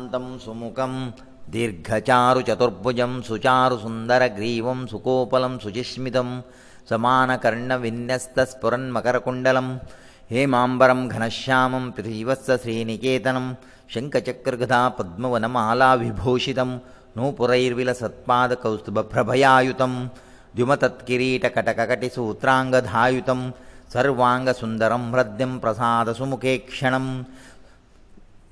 ಶಾಂತಂ ಸುಮುಖಂ ದೀರ್ಘಚಾರು ಚತುರ್ಭುಜಂ ಸುಚಾರು ಸುಂದರ ಗ್ರೀವಂ ಸುಕೋಪಲಂ ಸುಜಿಸ್ಮಿತಂ ಸಮಾನ ಕರ್ಣ ವಿನ್ಯಸ್ತ ಸ್ಫುರನ್ ಮಕರಕುಂಡಲಂ ಹೇಮಾಂಬರಂ ಘನಶ್ಯಾಮಂ ಪೃಥಿವತ್ಸ ಶ್ರೀನಿಕೇತನಂ ಶಂಖಚಕ್ರಗಧಾ ಪದ್ಮವನಮಾಲಾ ವಿಭೂಷಿತಂ ನೂಪುರೈರ್ವಿಲ ಸತ್ಪಾದ ಕೌಸ್ತುಭಪ್ರಭಯಾಯುತಂ ದ್ಯುಮತತ್ಕಿರೀಟಕಟಕಟಿ ಸೂತ್ರಾಂಗಧಾಯುತಂ ಸರ್ವಾಂಗಸುಂದರಂ ಹೃದ್ಯಂ ಪ್ರಸಾದ ಸುಮುಖೇ ಕ್ಷಣಂ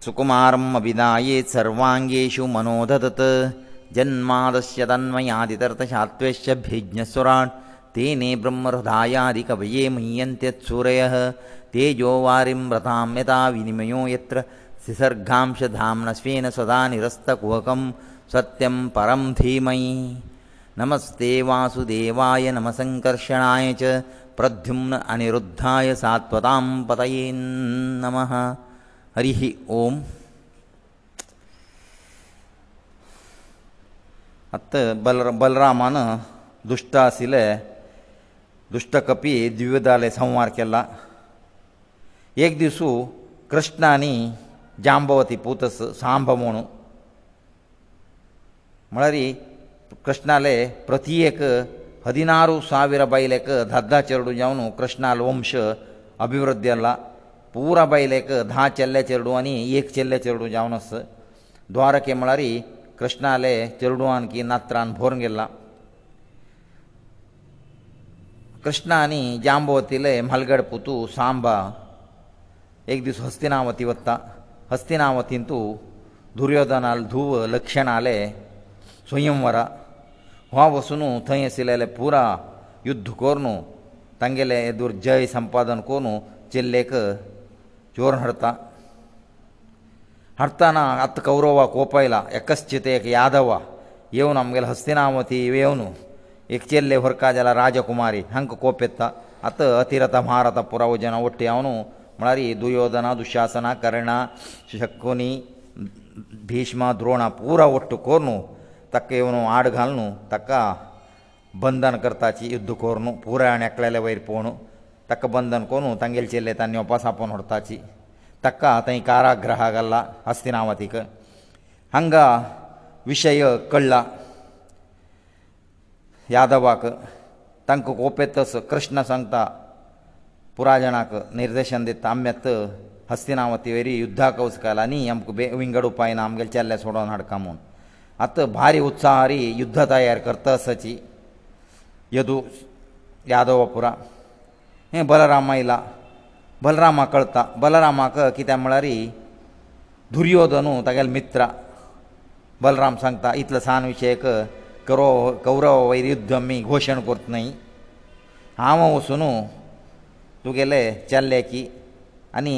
सुकुमारमभिधायेत् सर्वाङ्गेषु मनोदधत् जन्मादस्य तन्मयादितर्थशात्वस्य भिज्ञसुराट् तेने ब्रह्महृदायादिकवये मह्यन्त्यत्सुरयः तेजोवारिं व्रतां यथा विनिमयो यत्र सिसर्गांशधाम्नस्वेन सदा निरस्तकुहकं सत्यं परं धीमहि नमस्ते वासुदेवाय नमसङ्कर्षणाय च प्रद्युम्न अनिरुद्धाय सात्वतां पतये नमः ариഹി 옴 ат బలರ ಬಲರಾಮನ ದುಷ್ಟಾಸಿಲೆ ದುಷ್ಟಕಪಿ ದಿವ್ಯದale ಸಂವರ್ಕಲ್ಲ ಏಕ್ ದಿಸು ಕೃಷ್ಣಾನಿ ಜಾಂಬವತಿ ಪೂತಸ ಸಾಂಭಮೋನು ಮಳರಿ ಕೃಷ್ಣale ಪ್ರತಿ ಏಕ 16000 ಬಯಲಕ ಧद्दाಚರುಡು ಜವನು ಕೃಷ್ಣಾಳ ವಂಶ अभिवೃದ್ಧ್ಯಾಲ್ಲ पुरा बायल एक धा चेल्ले चेडू आनी एक चेल्ले चेडूं जावन आस द्वारके म्हळ्यार कृष्णाले चेडूआन की नात्रान भरून गेल्ला कृष्णा आनी जांबवतीले म्हालगड पुतू सांबा एक दीस हस्तिनावती वत्ता हस्तिनावतीन तूं दुर्योधनाल धुव लक्षण आले स्वयंवरा हो वसून थंय आशिल्ले पुरा युध्द कोर न्हू तांगेले येदूर जय संपादन कोरू चेल्लेक ಯೋರಣ ಹರ್ತ ಹರ್ತನ ಅತ ಕೌರವ ಕೋಪ ಇಲ್ಲ ಯಕಸ್ಯತೆ ಯಾದವ ಇವو ನಮಗೆ ಹಸ್ತಿನಾಮತಿ ಇವೇವನು ಏಕ チェ лле ಹೊರಕಜಲ ರಾಜಕುಮಾರಿ ಹಂಕ ಕೋಪೆತ್ತ ಅತ ಅತಿರತ ಮಹಾರತ ಪುರವಜನ ಒಟ್ಟೆ ಅವನು ಮಳರಿ ದುಯೋದನ ದುಶಾಸನ ಕರಣ ಶಕಕೊನಿ ಭೀಷ್ಮಾ ದ್ರೋಣಾ پورا ಒಟ್ಟು ಕೋನು ತಕ್ಕ ಇವನು ಆಡಗಲನು ತಕ್ಕ ಬಂಧನ ಕರ್ತಾಚಿ ಯುದ್ಧ ಕೋರನು ಪೂರ ಅಣಕಳಲೇ ವೈರಪೋನು ತಕ್ಕ ಬಂದನ್ ಕೋನು ತಂಗಿ ಚಿಲ್ಲೆ ತನ್ನೊಪ್ಪಸ ಅಪನ್ ಹೊರತಾಚಿ ತಕ್ಕ ತೈ ಕಾರ ಗ್ರಹ ಆಗಲ್ಲ ಹಸ್ತಿನಾವತಿಕ ಹಂಗ ವಿಷಯ ಕಳ್ಳ ಯಾದವಾಕ ತಂಕ ಕೋಪೆ ತಸ ಕೃಷ್ಣ ಸಂತ ಪುರಾಜನಕ ನಿರ್ದೇಶನ ದಿತ್ತಾ ಮ್ಯತ್ತ ಹಸ್ತಿನಾವತಿ वेरी ಯುದ್ಧಕೌಸಕಲನಿ ಯಂಕು ವಿಂಗಡು ಪಾಯನ ಅಮಗೆ ಚಲ್ಲೆ ಸಡೋನ ಹಡಕಮೂನ್ ಅತ ಬಾರಿ ಉತ್ಸಾಹಾರಿ ಯುದ್ಧ ತಯಾರ್ ಕರ್ತ ಸಚಿ ಯದು ಯಾದವಪುರ हें बलराम आयला बलरामाक कळटा बलरामाक कित्याक म्हळ्यार दुर्योधनू तागेले मित्रा बलराम सांगता इतलो सान विशयक कौरव कौरव वैरुध्द आमी घोशण करत न्हय हांव वचून तुगेले चेल्ल्याची आनी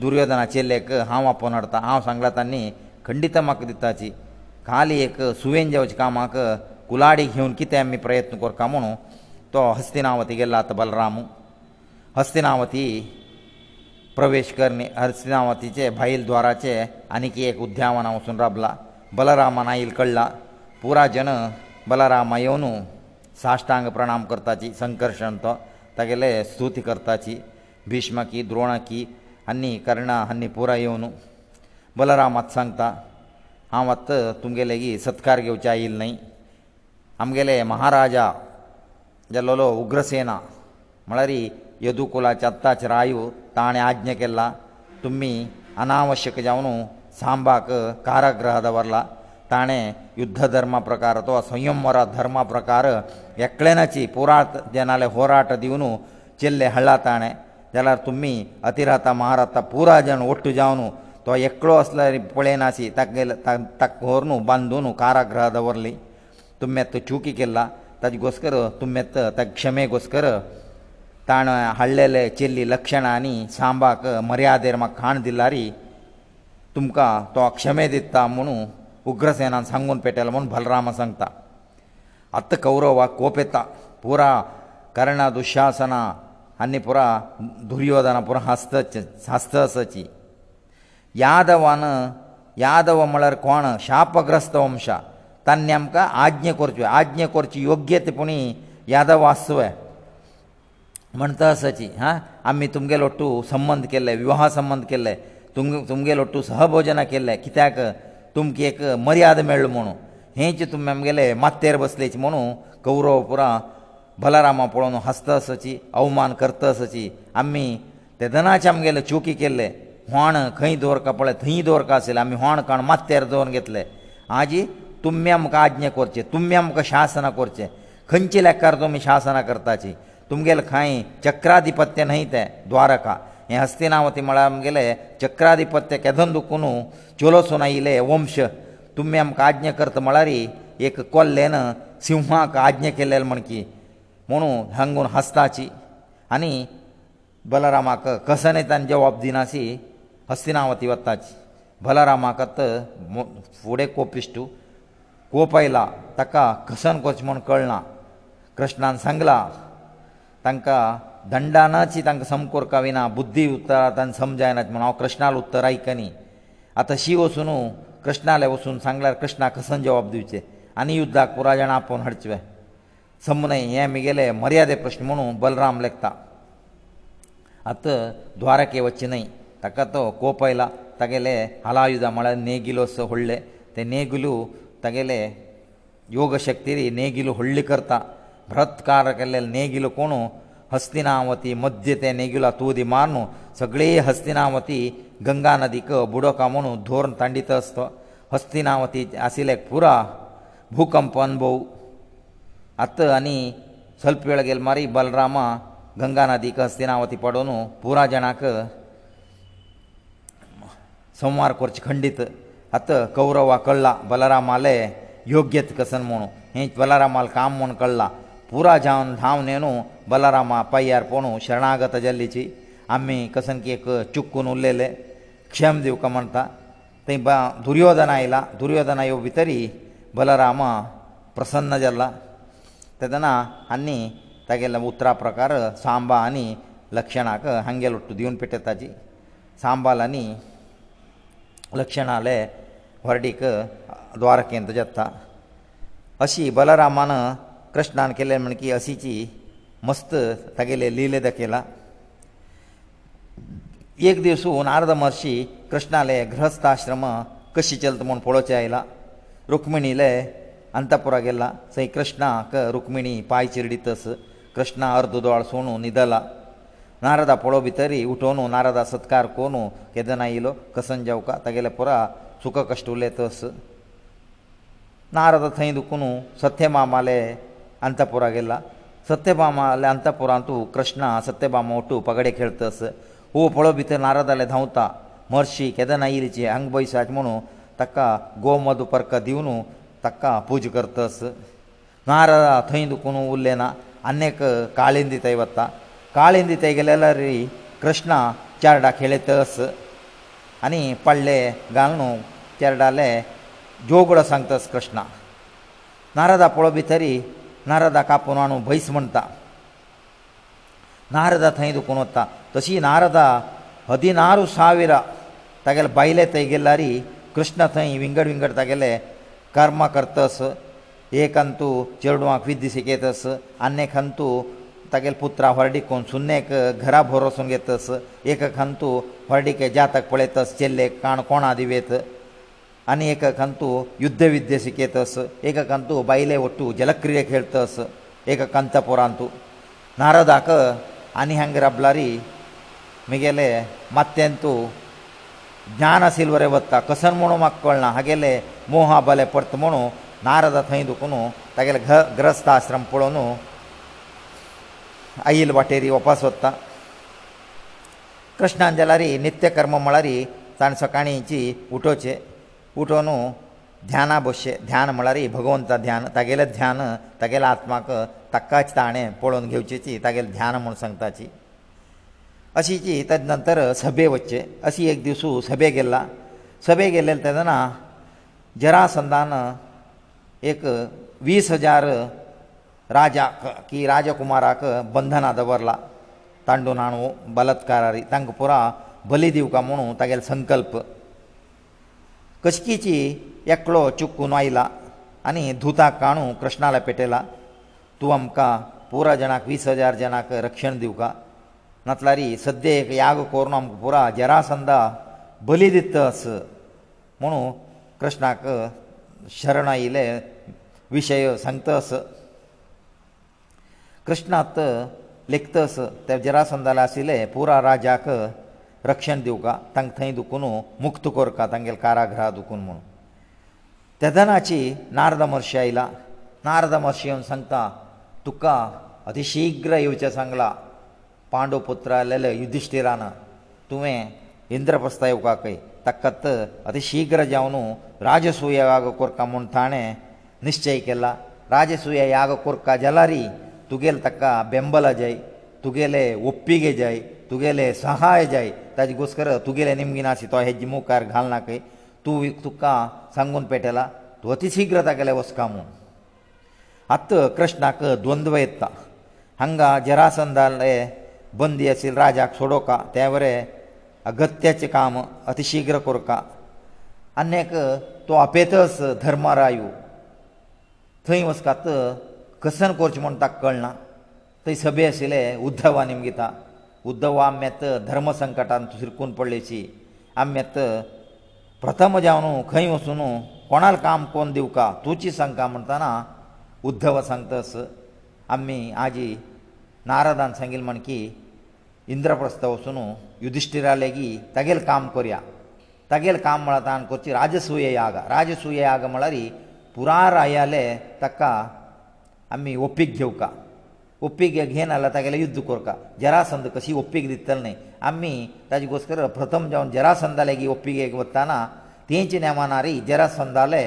दुर्योधना चेल्लेक हांव आपोवन हाडटा हांव सांगलां तांणी खंडित म्हाका दिताची खाली एक सुवेन जेवचे कामाक कुलाडी घेवन कितें आमी प्रयत्न करता म्हणून तो हस्तिनावती गेल्लो आतां बलरामू हस्तिनावती प्रवेश कर न्ही हस्तिनावतीचे भायल द्वाराचे आनीक एक उद्यावन हांव वचून राबलां बलरामान आयल कळ्ळां पुरा जन बलरामा येवन साश्टांग प्रणाम करताची संकर्शण तो तागेले स्तुती करताची भिष्मकी द्रोणकी आनी कर्णा आनी पुरा येवन बलरामात सांगता हांव आत तुमगे लेगीत सत्कार घेवचे आयिल्ले न्ही आमगेले महाराजा जाल्लो उग्रसेना म्हळ्यार यदुकुलाचे अत्ताचे रायू ताणें आज्ञ केल्ला तुमी अनावश्यक जावन सांबाक कारागृह दवरला ताणें युध्द धर्मा प्रकार तो संयमवर धर्मा प्रकार एकल्यानाची पुराट जनाले होराट दिवन चिल्ले हळ्ळा ताणें जाल्यार तुमी अतिराता महाराता पुरा जण ओट्ट जावन तो एकलो असल्यार पळयनासी ताक व्हर न्हू बांदून कारागृह दवरली तुमी आतां चुकी केल्ला ताजे घोस्कर तुमी आतां ताका क्षमे घोस्कर ताणें हाडलेले चेल्ली लक्षणांनी सांबाक मर्यादेर म्हाका खाण दिल्लारी तुमकां तो क्षमे दिता म्हुणू उग्रसेनान सांगून पेटयलो म्हूण बलरामा सांगता आत्ता कौरवाक कोप येता पुरा कर्ण दुशासना आनी पुरा दुर्योधना पुरा हस्त हस्तसची यादवान यादव म्हळ्यार कोण शापग्रस्त वंशा तांणी आमकां आज्ञा करच्यो आज्ञा करची योग्य ते पुणी यादव आसवें म्हणटा आसाची हां आमी तुमगे लोट्टू संबंद केल्ले विवाह संबंद केल्ले तुमगे तुमगे लोट्टू सहभोजनां केल्ले कित्याक तुमकां एक मर्याद मेळ्ळो म्हणून हें चिंतून आमगेले मातयेर बसलेची म्हणून कौरव पुरा बलरामा पळोवन हसता आसाची अवमान करता आसाची आमी तेदनाचे आमगेले चुकी केल्ले व्हाण खंय दवरका पळय थंय दवरका आसले आमी व्हाण काण मातयेर दवरून घेतले आजी तुमी आमकां आज्ञा करचें तुमी आमकां शासनां करचें खंयचे लेखार तुमी शासनां करताची तुमगेले खांय चक्राधिपत्य न्हय ते द्वारका हें हस्तिनावती मळार आमगेले चक्राधिपत्य केदन दुखून चोलोसून आयिले वंश तुमी आमकां आज्ञा करता म्हळ्यारी एक कोल्लेन सिंहाक आज्ञा केलेले म्हण की म्हणून हांगून हस्ताची आनी बलरामाक कसनेतान जवाब दिनासी हस्तिनावती वताची बलरामाक फुडें कोपिश्टू कोप आयला ताका कसन कोच म्हूण कळना कृष्णान सांगला तांकां दंडानाची तांकां समकोर कविना बुद्धी उतरा तांकां समजायनात म्हण हांव कृष्णाल उत्तर आयकनी आतां शी वचून कृष्णाले वचून सांगल्यार कृष्णाक कसं जवाब दिवचे आनी युद्धाक पुराय जाणां आपोवन हाडचे सम न्हय हें म्हगेले मर्यादे प्रश्न म्हणून बलराम लेखता आत द्वारके वचचें न्हय ताका तो कोप आयला तागेले हालायुधा म्हळ्यार नेगिलो असो व्हडले ते नेगिलू तागेले योगशक्तीरी नेगिलू व्हडले करता भ्रत्कार केल्ले नेगिलो कोण हस्तिनावती मध्य ते नेगिला तुदी मारून सगळे हस्तिनावती गंगा नदीक बुडोका म्हणून धोरण तांडीत आसत हस्तिनावती आशिल्ले पुरा भुकंप अनुभव आत आनी स्वल्प वेळ गेल मारी बलरामा गंगा नदीक हस्तिनावती पडून पुरा जाणांक संवार करचे खंडीत आत कौरवा कळला बलरामाले योग्यत कसन म्हणून हे बलरामाल काम म्हूण कळला પુરા જાન ધાવનેનો બલરામા પયાર પોણો શરણાગત જલ્લીચી અમી કસન કેક ચુક્કુન ઓલેલે ક્ષેમદેવ કા મંતા તે ધુર્યોદનાઈલા ધુર્યોદનાયો વિતરી બલરામા પ્રસન્ન જલ્લા તેના અન્ની તગેલા ઉતરા પ્રકાર સાંબા અને લક્ષણાક હંગેલટ દીવન પેટે તાજી સાંબાલ અને લક્ષણાલે વર્ડિક દ્વારકેંત જત્તા અસી બલરામાન कृष्णान केलें म्हण की असीची मस्त तागेले लिले दाखयला एक दिसून आर्द महर्शी कृष्णाले गृहस्थ आश्रम कशी चलता म्हूण पळोवचें आयला रुक्मिणीले अंतपुरा गेला थंय कृष्णाक रुक्मिणी पांय चिरडितस कृष्णा अर्द दोळ सोणू न्हिदला नारदा पळो भितरी उठोवन नारदा सत्कार कोरू केदना आयलो कसन जेवका तागेले पुरा सुख कश्ट उलयतस नारदा थंय दुखून सत्य मामाले ಅಂತಪುರagella ಸತ್ಯಬಾಮಾಲೆ ಅಂತಪುರ ಅಂತು ಕೃಷ್ಣ ಸತ್ಯಬಾಮ ಒಟು ಪಗಡೆ ಕೆಳ್ತಸ ಓಪೊಳೋ ಬಿತೆ ನಾರದಲೆ ಧೌತಾ ಮರ್ಷಿ ಕೆದನೈಲಿಜಿ ಅಂಗಬಯಿ ಸಾಜ್ಮಣು ತಕ್ಕ ಗೋಮದ ಪರ್ಕ ದಿವನು ತಕ್ಕ ಪೂಜೆ ಕರ್ತಸ ನಾರದ ಅಥೈಂದು ಕುನು ಉಲ್ಲೇನ ಅನೇಕ ಕಾಳಿಂದಿತ ಐವತ್ತಾ ಕಾಳಿಂದಿತೆಗಳೆಲ್ಲರಿ ಕೃಷ್ಣ ಚಾರಡಾ ಕೆಳೆತಸ ಅನಿ ಪಡಲೇ ಗಾಲನು ಚರಡಾಲೆ ಜೋಗುಳ ಸಂತ ಕೃಷ್ಣ ನಾರದ ಪೊೊಳೋ ಬಿತರಿ नारदाक आपोवन आणू भैस म्हणटा नारदा थंय दुखून वता तशी नारदा हदिनारू सावीर तागेले बायले थंय गेल्यारी कृष्ण थंय विंगड विंगड तागेले कर्म करतस एक अंतू चेडवांक विद्य शिकयतस आनी खंतू तागेले पुत्रा हरडीक कोण सुन्नेक घरा भरोसून घेतस एक खंतू हरडीक जातक पळयतस चेल्लेक काण कोणा दिवेत आनी एक कंतू युध्द विद्या शिकयतस एक कंतू बायले वट्टू जलक्रिय खेळतस एक कंतपुरांत नारदाक आनी हांग राबलारी म्हगेले मात्यान तूं ज्ञान आशिल्ल बरें वत्ता कसन म्हणून म्हाका कळना हागेले मोहा बले परत म्हणू नारदा थंय दुखून तागेले घ ग्रस्त आश्रम पळोवन आईल वाटेरी वपास वत्ता कृष्णान जाल्यार नित्य कर्म म्हळ्यार ताणें सकाळीची उठोवचें उठोन ध्याना बसचें ध्यान म्हळ्यार भगवंता ध्यान तागेलें ध्यान तागेल्या आत्माक ताकाच ताणें पळोवन घेवचेची तागेलें ध्यान म्हूण सांगताची अशी जी ताजे नंतर सभे वचचे अशी एक दिसू सभे गेल्ला सभे गेल्ले तेदना जरासंदान एक वीस हजार राजाक की राजकुमाराक बंधनां दवरला तांडून हाडूं बलात्कारी तांकां पुरा बली दिवका म्हणून तागेलो संकल्प कशकीची एकलो चुकून आयला आनी धुताक काणू कृष्णाला पेटयला तूं आमकां पुरा जाणांक वीस हजार जाणांक रक्षण दिवं का नातल्यार सद्देक याग कोरून आमकां पुरा जरासंदा बली दितस म्हुणू कृष्णाक शरण आयिल्ले विशय सांगतस कृष्णात लेखतस ते जरासंदाला आशिल्ले पुरा राजाक ರಕ್ಷನ್ ದೆವಗ ತಂಗತೈ ದುಕನೋ ಮುಕ್ತಕೋರ್ಕ ತಂಗೇಲ คาร ಾಗ್ರಾ ದುಕನ ಮಣ ತದನಚಿ ನಾರದಮರ್ಷೈಲ ನಾರದಮರ್ಷಯನ್ ಸಂತ ತುಕ ಅತಿಶೀಘ್ರ ಯೋಚ ಸಂಗ್ಲ ಪಾಂಡವಪುತ್ರ ಲಲೆ ಯುಧಿಷ್ಠಿರಾನ ತುವೆ ಇಂದ್ರಪಸ್ಥೈ ಉಕಾ ಕೈ ತಕ್ಕತ್ ಅತಿಶೀಘ್ರ ಜಾವನು ರಾಜಸೂಯ ಯಾಗ ಕೊರ್ಕ ಮನ್ ತಾಣೆ ನಿಶ್ಚಯ ಕೆಲ್ಲ ರಾಜಸೂಯ ಯಾಗ ಕೊರ್ಕ ಜಲರಿ ತುಗೆಲ್ ತಕ್ಕ ಬೆಂಬಲ ಜೈ ತುಗೆಲೇ ಒಪ್ಪಿಗೆ ಜೈ तुगेले सहाय जाय ताजी घुस्कर तुगेले निमगी नाशी तो हेजे मुखार घालना खंय तूं तुका सांगून पेटयला तूं अति शिग्र तागेले वसका म्हूण आत्त कृष्णाक द्वंद्व येता हांगा जरासंदाले बंदी आशिल्ले राजाक सोडोका त्या वरें अगत्याचें काम अतिशिग्र करका आनीक तूं आपेतस धर्मरायू थंय वचकात कसन करचें म्हूण ताका कळना थंय सभे आशिल्ले उद्धवा निमगीता ಉದ್ಧವ ಆಮ್ಯತ ಧರ್ಮ ಸಂಕಟಾಂತ ಸಿರ್ಕೂನ್ ಪಡ್ಲೇಸಿ ಆಮ್ಯತ ಪ್ರಥಮ ಜಾವನು ಕೈ ವಸುನು ಕೊಣಲ್ ಕಾಮ್ ಕೋನ್ ದಿವಕ ತೂಚಿ ಸಂಕಾ ಮಂತನ ಉದ್ಧವ ಸಂತಸ ಅಮ್ಮಿ ಆಜಿ ನಾರದನ್ ಸಂಗಿಲ್ ಮನ್ಕಿ ಇಂದ್ರಪ್ರಸ್ಥ ವಸುನು ಯುಧಿಷ್ಠಿರಾಲೇಗಿ ತಗೆಲ್ ಕಾಮ್ ಕೊರ್ಯಾ ತಗೆಲ್ ಕಾಮ್ ಮಳತಾನ್ ಕೊಚ್ಚಿ ರಾಜಸೂಯ ಯಾಗ ರಾಜಸೂಯ ಯಾಗ ಮಳರಿ ಪುರಾರಾಯಲೆ ತಕ್ಕ ಅಮ್ಮಿ ಒಪ್ಪಿಗೆ ಗೆವಕಾ ಒಪ್ಪಿಗೆ ಘೇನ ಅಲ್ಲ ತಗೆಲ ಯುದ್ಧ ಕೊರ್ಕ ಜರಾಸಂದ ಕಸಿ ಒಪ್ಪಿಗೆ ದಿತ್ತಲ್ನೆ ಅಮ್ಮಿ ತಾಜಿ ಗೋಸ್ಕರ ಪ್ರಥಮ ಜಾವ ಜರಾಸಂದ ಲೇಗಿ ಒಪ್ಪಿಗೆ ಗೊತ್ತಾನ ತೇಂಚಿ ನೇಮನಾರಿ ಜರಾಸಂದ ಲೆ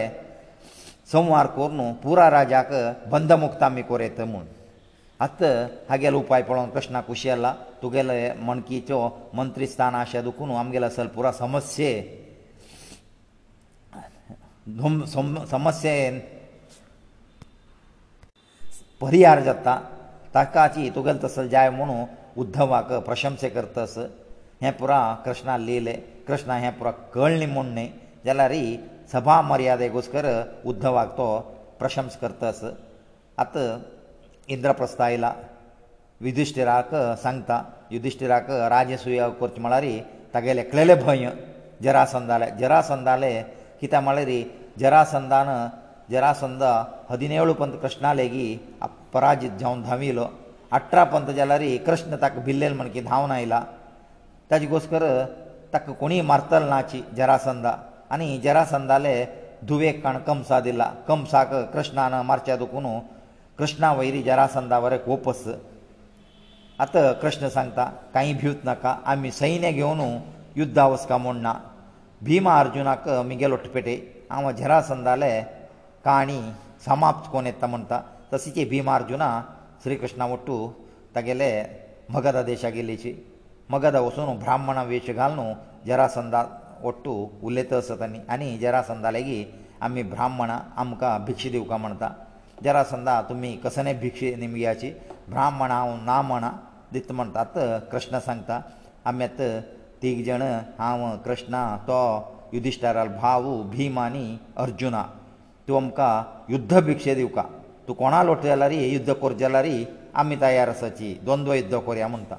ಸೋಮವಾರ ಕೋರ್ನು ಪೂರಾ ರಾಜಾಕ ಬಂಧ ಮುಕ್ತ ಅಮ್ಮಿ ಕೋರೆತ ಮುನ್ ಅತ್ತ ಹಾಗೆಲ ಉಪಾಯ ಪಳೋನ್ ಕೃಷ್ಣ ಕುಶಿಯಲ್ಲ ತುಗೆಲ ಮನ್ಕಿಚೋ ಮಂತ್ರಿ ಸ್ಥಾನ ಆಶಾ ದುಕುನು ಅಮ್ಗೆಲ ಸಲ್ ಪೂರಾ ಸಮಸ್ಯೆ ಸಮಸ್ಯೆ ಪರಿಹಾರ ಜತ್ತಾ ताकाची येतुगेल तसल जाय म्हणू उद्धवाक प्रशंसे करतस हें पुरा कृष्णा लिहले कृष्णा हें पुरा कळ्ळें म्हूण न्ही जाल्यार ही सभा मर्यादे घुस्कर उद्धवाक तो प्रशंस करतस आत इंद्रप्रस्थ आयला युधिश्टिराक सांगता युधिश्टिराक राजसूय करचें म्हळ्यार तागेलें एकलेलें भंय जरासंदाले जरासंदाले कित्याक म्हळ्यार जरासंदान जरासंद हदिनेळू पंत कृष्णा लेगीत पराजीत जावन धांविलो अठरा पंत जाल्यार कृष्ण ताका भिल्लेन म्हण की धांवन आयला ताजे घोस्कर ताका कोणीय मारतल नाची जरासंदा आनी जरासंदाले धुवेक काण कमसा दिला कमसाक कृष्णान मारच्या दुखून कृष्णा वयरी जरासंदा वरे वोपस आत कृष्ण सांगता कांय भिवत नाका आमी सैन्य घेवन युद्धा वचका म्हूण ना भिमा अर्जुनाक मिगेलो पेटय हांव जरासंदाले काणी समाप्त कोण येता म्हणटा तशीचे भिमार्जुना श्री कृष्णा वट्टू तागेले मगधा देशाक गेल्लीची मगधा वचून ब्राह्मणा वेश घालून जरासंदा वट्टू उलयत आसतनी आनी जरासंदा लेगीत आमी ब्राह्मणा आमकां भिक्ष दिवका म्हणटा जरासंदा तुमी कसले भिक्ष निमग्याची ब्राह्मणा हांव ना म्हणा दित म्हणटात कृष्ण सांगता आमी आतां तीग जण हांव कृष्णा तो युधिश्टारा भाव भिमानी अर्जुना तूं आमकां युध्द भिक्षे दिवका तूं कोणा लोट जाला रे युध्द कर जाला रे आमी तयार आसाची द्वंद्व युध्द करया म्हणटा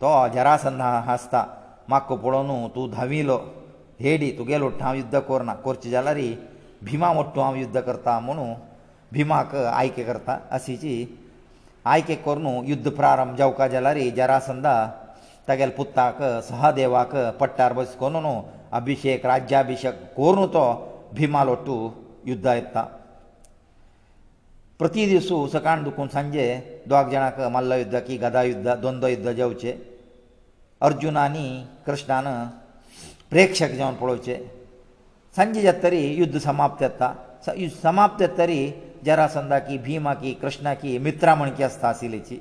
तो जरासंधा हांसता म्हाक पळोवन तूं धावीलो हेडी तुगेलो वट्ट हांव युध्द करना करचें जाल्यार भिमा वट्टू हांव युध्द करता म्हणू भिमाक आयके करता अशीची आयके करून युध्द प्रारंभ जावका जाल्यार जरासंधा तेगेले पुत्ताक सहदेवाक पट्ट्यार बसकोन अभिशेक राज्याभिशेक करून तो भिमा लोट्टू युध्द येता પ્રતીદિશ ઉસકાંડ કોં સંજે દ્વાક જનાક મલ્લ યુદ્ધાકી ગદા યુદ્ધ દંડ યુદ્ધ જાવચે અર્જુનાની કૃષ્ણાન પ્રેક્ષક જન પડો છે સંજીયત તરી યુદ્ધ સમાપ્ત થા સમાપ્ત થરી જરાસંધાકી ભીમાકી કૃષ્ણાકી મિત્રામણકીસ્તા હસીલેચી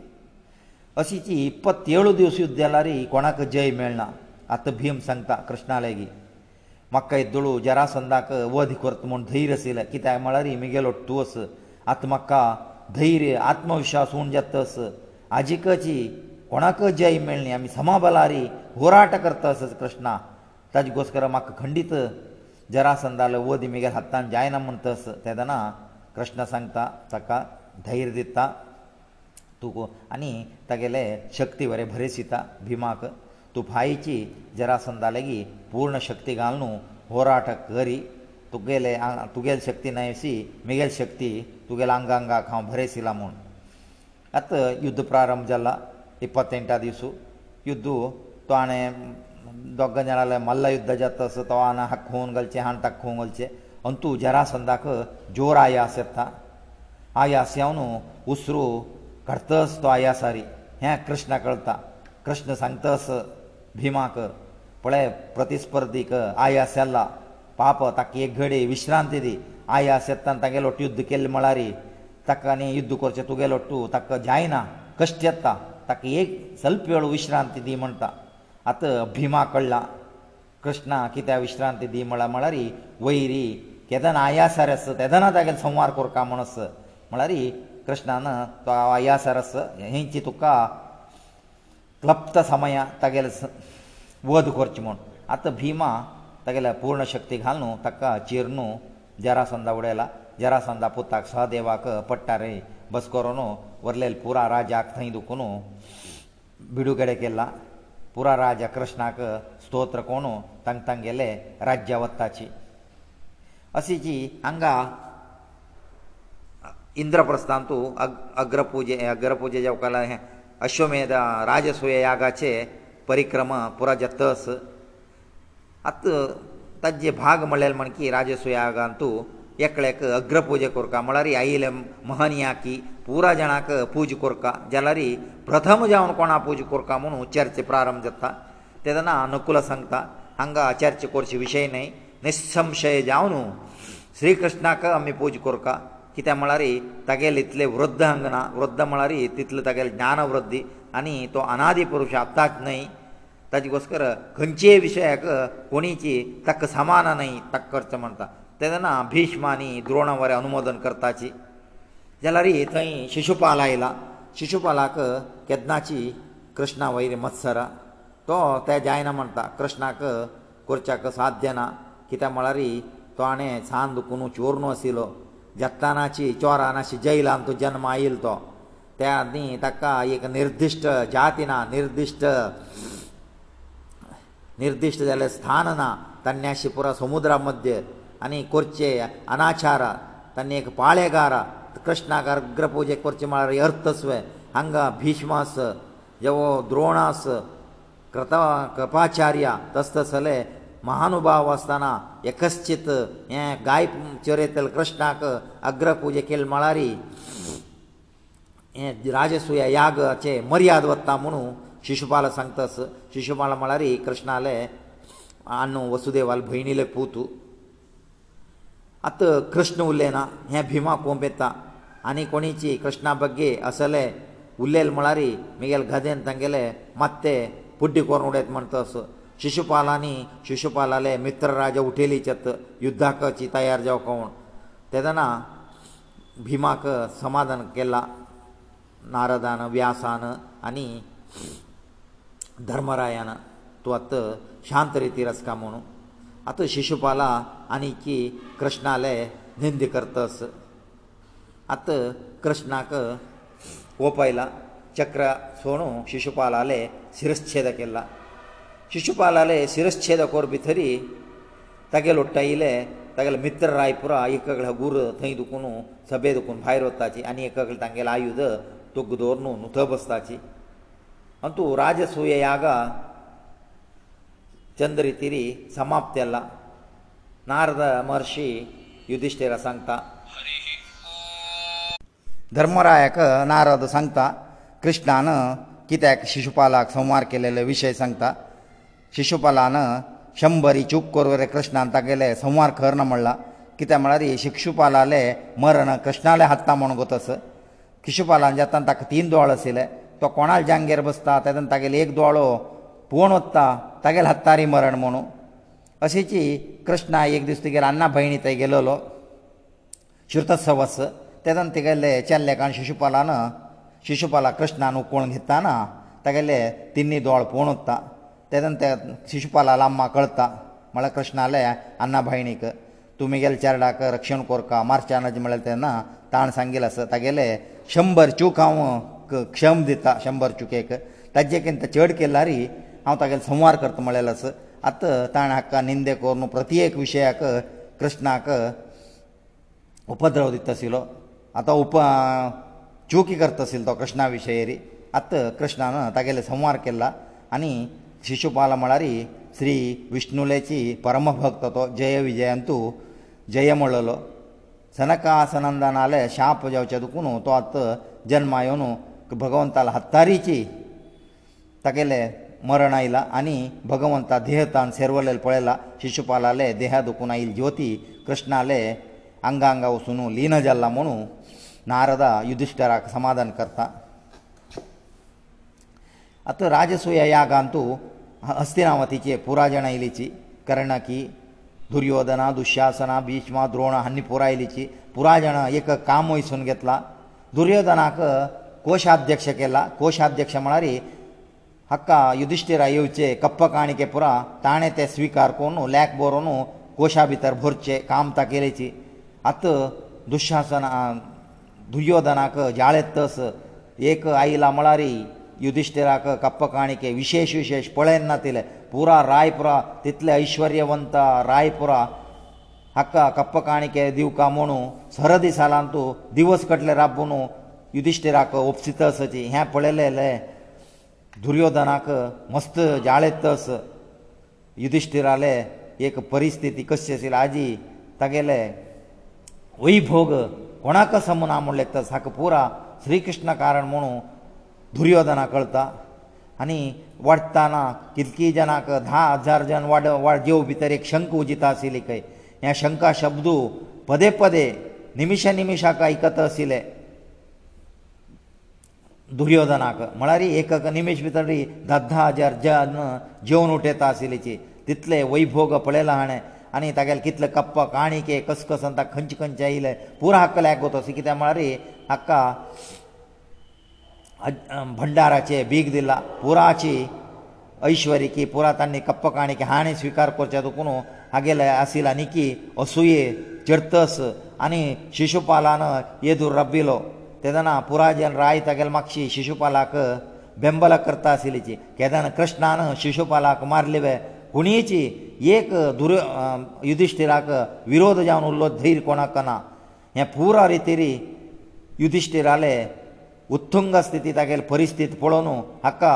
ascii 27 દિવસ યુદ્ધ લારે કોણાક જય મેલના આત ભીમ સંતા કૃષ્ણાલે ગઈ મક્કા ઇદળુ જરાસંધાક ઓધી કરત મન ધૈરસેલે કી તા મળરી મે ગेलो ટુ અસ आत्मका धैर्य आत्मविश्वास उण जातस आजिकची कोणाक जय मेळ्ळी आमी समाबलारी होराट करतस कृष्णा ताजे गोस्कर म्हाका खंडीत जरासंदाले वद मेगे हातान जायना म्हण तस तेदना कृष्ण सांगता ताका धैर्य दिता तूं आनी तागेले शक्ती बरें भरेसिता भिमाक तूं फायेची जरासंदा लेगीत पूर्ण शक्ती घाल न्हू होराट करी तुगेले तुगेले शक्ती न्हयसी मेगेल शक्ती तुगेल्या आंगा आंगाक हांव भरयसिला म्हूण आतां युध्द प्रारंभ जाला इपत्तेंटा दिसू युध्द तो हाणें दोग जाणाले मल्ला युध्द जाता असो तो हांगा हाक खून घालचें हाणें ताका खून घालचें आनी तूं जरासंदाक जोर आयास येता आयास येवन उसरू करतस तो आयासारी हें कृष्ण कळटा कृष्ण सांगतस भिमाक पळय प्रतिस्पर्धीक आयास येल्ला पाप ताका एक घडी विश्रांती दी आया शेतान तागेलो युद्ध केल्ले म्हळ्यार ताका न्ही युद्ध करचें तुगेलो टू ताका जायना कश्ट येता ताका एक स्वल्प वेळ विश्रांती दी म्हणटा आतां भिमा कळला कृष्णा कित्या विश्रांती दी म्हळ्यार म्हळ्यार वैरी केदना आयासार आस तेदना तागेलो संवार कोरता म्हण आस म्हळ्यार कृष्णान तो आयासार आस हेंची तुका क्लप्त समय तागेलो वध करचें म्हूण आतां भिमा तागेल्या पूर्ण शक्ती घाल न्हू ताका चिर न्हू जरासंदा उडयला जरासंदा पुताक सहदेवाक पडटा रे बस करून वरलेल पुरा राजाक थंय दुखून भिडूगेडे केला पुरा राजा कृष्णाक स्तोत्र कोण तांग तांगेले राज्या वत्ताची अशी जी हांगा इंद्रप्रस्थांत अग्रपुजे अग्रपुजे जेवकाला हे अश्वमेध राजसूय यागाचे परिक्रमा पुरा जत्तस आतां ताजे भाग म्हळ्यार म्हण की राजसुयागांतू एकल्याक अग्रपुजा कोरका म्हळ्यार आयिल्ले महनिया की पुरा जाणांक पूज कोरका जाल्यार प्रथम जावन कोणाक पूज कोरका म्हणून चर्चे प्रारंभ जाता तेदना अनुकूल सांगता हांगा चर्चे कोरचे विशय न्हय निसंशय जावन श्री कृष्णाक आमी पूज कोरका कित्याक म्हळ्यार तागेले इतले वृद्ध अंगना वृद्ध म्हळ्यार तितले तागेले ज्ञान वृद्धी आनी तो अनादी पुरुश आत्ताक न्हय ताजे गोस्कर खंयचे विशयाक कोणीची ताका समान न्हय ताका करचें म्हणटा तेदना भिश्मानी द्रोणा वरें अनुमोदन करताची जाल्यार थंय शिशुपाल आयला शिशुपालाक केदनाची कृष्णा वयर मत्सरा तो ते जायना म्हणटा कृष्णाक करच्याक साध्य ना कित्याक म्हळ्यार तो हाणें सांद दुखून चोरणो आशिल्लो जत्तानाची चोरानाची जैलान तो जल्म आयिल्लो तो त्या न्ही ताका एक निर्दिश्ट जाती ना निर्दिश्ट निर्दिश्ट जाल्लें स्थान ना तन्या शिपुरा समुद्रा मध्य आनी करचे अनाचार तांणी एक पाळेगार कृष्णाक अग्रपुजेक करचे म्हळ्यार अर्थस्वे हांगा भिष्मास जवो द्रोणास कृत कृपाचार्य तस्तसले महानुभाव आसतना एकश्चित हे गाय चरयतले कृष्णाक अग्रपुजे केले म्हळ्यारी हे राजसूया यागाचे मर्याद वत्ता म्हणून शिशुपाल सांगतास शिशुपाल म्हळ्यार ही कृष्णाले आनु वसुदेवाल भयणीले पुतू आत कृष्ण उरलेना हे भिमा कोंब येता आनी कोणीची कृष्णा बग्गे असले उरलेले म्हळ्यार मुगेल गदेन तांगेले मत्ते पुड्डी कोरून उडयत म्हणटस शिशुपालांनी शिशुपालाले मित्र राजा उठयली चेत युध्दाकची तयार जाव कोण तेदना भिमाक समाधान केला नारदान व्यासान आनी ಧರ್ಮರಾಯನ ತವತ ಶಾಂತ ರೀತಿ ರಸಕಮೋನು ಅತ ಶಿಶುपाला ಅನಿಕಿ ಕೃಷ್ಣಾಲೇ ನಿಂದಿkertಸ ಅತ ಕೃಷ್ಣಕೋಪೈಲ ಚಕ್ರ ಸೋನು ಶಿಶುपालाಲೆ शिरশ্ಛೇದಕೇಲ್ಲ ಶಿಶುपालाಲೆ शिरশ্ಛೇದ ಕೋರ್ಬಿತರಿ ತಕೇ ಲೊಟ್ಟೈಲೆ ತಕೇ ಮಿತ್ರರಾಯಪುರ ಐಕಕಗಳ ಗುರು ತೈದುಕನು ಸಬೇದುಕನು ಭಾಯರತ್ತಾಚಿ ಅನಿಕಕಗಳ ತಂಗೇಲ ಆಯುಧ ತುಗದೋರ್ನು ನುತ ಬಸತಾಚಿ ಅಂತೂ ರಾಜಸೂಯ ಯಾಗ ಚಂದ್ರಿತಿರಿ ಸಮಾಪ್ತಿ ಅಲ್ಲ ನಾರದ ಮಹರ್ಷಿ ಯುಧಿಷ್ಠಿರ ಸಂತ ಧರ್ಮರಾಯಕ ನಾರದ ಸಂತ ಕೃಷ್ಣನ ಕಿತ್ಯಾಕ ಶಿಶುಪಾಲಕ ಸಂಹಾರ ಕೇಲೆಲೆ ವಿಷಯ ಸಂತ ಶಿಶುಪಾಲನ ಶಂಬರಿ ಚುಪ್ ಕೊರ್ವರೆ ಕೃಷ್ಣನ ತಗೆಲೆ ಸಂಹಾರ ಕರ್ನ ಮಳ್ಳ ಕಿತ್ಯಾ ಮಳರಿ ಶಿಶುಪಾಲಾಲೆ ಮರಣ ಕೃಷ್ಣಾಲೆ ಹತ್ತ ಮಣಗೋತಸ ಶಿಶುಪಾಲನ ಜತನ ತಕ ತೀನ್ ದೋಳಸಿಲೆ तो कोणाल जांगेर बसता तेदन तागेलो एक दोळो पोवन वता तागेलें हत्तारी मरण म्हणून अशीची कृष्णा एक दीस तुगेर अन्ना भयणी थंय गेलोलो श्रुतोत्सव आस तेदन तिगेले चेल्ले कारण शिशुपालान शिशुपाला कृष्णान उकळून घेताना तागेले तिन्नी दोळ पोवन वता तेदन ते शिशुपाला लांबा कळता म्हळ्यार कृष्णाले अन्ना भयणीक तुमी गेले चेरडाक रक्षण कोरका मार्चान म्हळ्यार तेन्ना ताण सांगिल्लो आसा तागेले शंबर चूक हांव क्षम दिता शंबर चुकेक ताजे केन्न ते चड केल्यार हांव तागेलो संवार करता म्हळेलो आसा आतां ताणें हाका निंदे करून प्रत्येक विशयाक कृष्णाक उपद्रव दित आशिल्लो आतां उप चुकी करता आशिल्लो तो कृष्णा विशयरी आतां कृष्णान तागेले संवार केला आनी शिशुपाल म्हळ्यार श्री विष्णुलेची परमभक्त तो जय विजयंतू जय म्हणलेलो सनकासनंदान आले शाप जावचे दुखून तो आतां जल्मा येवन भगवंताला हत्तारीची तागेलें मरण आयलां आनी भगवंता देहतान सेरवलेलें पळयलां शिशुपालाले देहा दुखून आयिल्ल ज्योती कृष्णाले आंगा आंगा वचून लीन जाल्ला म्हणू नारदा युधिश्टराक समाधान करता आतां राजसूय यागांतू हस्तिनावतीचे पुराय जाण आयलीची कर्ण की दुर्योधना दुशासना भिष्मा द्रोण हांणी पुराय आयलीची पुराय जाण एक काम वयसून घेतला दुर्योधनाक ಕೋಶಾಧ್ಯಕ್ಷ ಕೇಳ ಕೋಶಾಧ್ಯಕ್ಷ ಮಾಡಿ ಹಕ್ಕ ಯುಧಿಷ್ಠಿರ ಯೋಚೆ ಕಪ್ಪ ಕಾಣಿಕೆ ಪುರ ತಾಣೆ ತೆ ಸ್ವೀಕಾರ ಕೊನು ಲ್ಯಾಕ್ ಬೋರನು ಕೋಶಾ ಭಿತರ ಭರ್ಚೆ ಕಾಮ ತ ಕೇಳೇಚಿ ಅತ ದುಶಾಸನ ದುಯೋಧನಕ ಜಾಳೆತ್ತಸ ಏಕ ಐಲ ಮಳಾರಿ ಯುಧಿಷ್ಠಿರಕ ಕಪ್ಪ ಕಾಣಿಕೆ ವಿಶೇಷ ವಿಶೇಷ ಪೊಳೆನ್ನ ತಿಲೆ ಪೂರ ರಾಯಪುರ ತಿತ್ಲೆ ಐಶ್ವರ್ಯವಂತ ರಾಯಪುರ ಹಕ್ಕ ಕಪ್ಪ ಕಾಣಿಕೆ ದಿವ್ ಕಾಮೋನು ಸರದಿ ಸಾಲಂತು ದಿವಸ ಕಟ್ಲೆ ರಾಬ್ಬುನು युधिश्टिराक ओपसी तसाची हें पळयलें जाल्यार दुर्योधनाक मस्त जाळे तस युधिश्टिराले एक परिस्थिती कशी आशिल्ली आजी तागेले वैभोग कोणाक समना म्हणलें तस हाका पुरा श्री कृष्ण कारण म्हणून दुर्योधना कळटा आनी वाडटाना कितकी जनाक धा हजार जन वाड वाड जेव भितर एक शंक उजिता आशिल्ली खंय हे शंका शब्द पदे पदे निमिशा निमिशाक आयकत आशिल्लें दुर्योधनाक म्हळ्यार एक निमेश भितर दद्धा जे अर्जन जेवन उठयता आशिल्लीची तितले वैभोग पळयला हाणें आनी तागेले कितले कप्प काणीके कस कस आनी खंयचे खंयचे आयले पुरो हक्क लायक तसो कित्याक म्हळ्यार हाका भंडाराचे बीग दिला पुराची ऐश्वरी की पुरा तांणी कप्प काणी की हाणें स्विकार करचे दुखून हागेले आशिल्ले आनी की असुये चर्तस आनी शिशुपालान येदूर रब्बिलो तेदना पुराय जन राय तागेले मातशी शिशुपालाक बेंबल करता आशिल्लीची केदान कृष्णान शिशुपालाक मारले वे कुणीची एक दुर युधिश्टिराक विरोध जावन उरलो धैर्य कोणाक ना हे पुरा रितीरी युधिश्टिराले उत्तुंग स्थिती तागेले परिस्थिती पळोवन हाका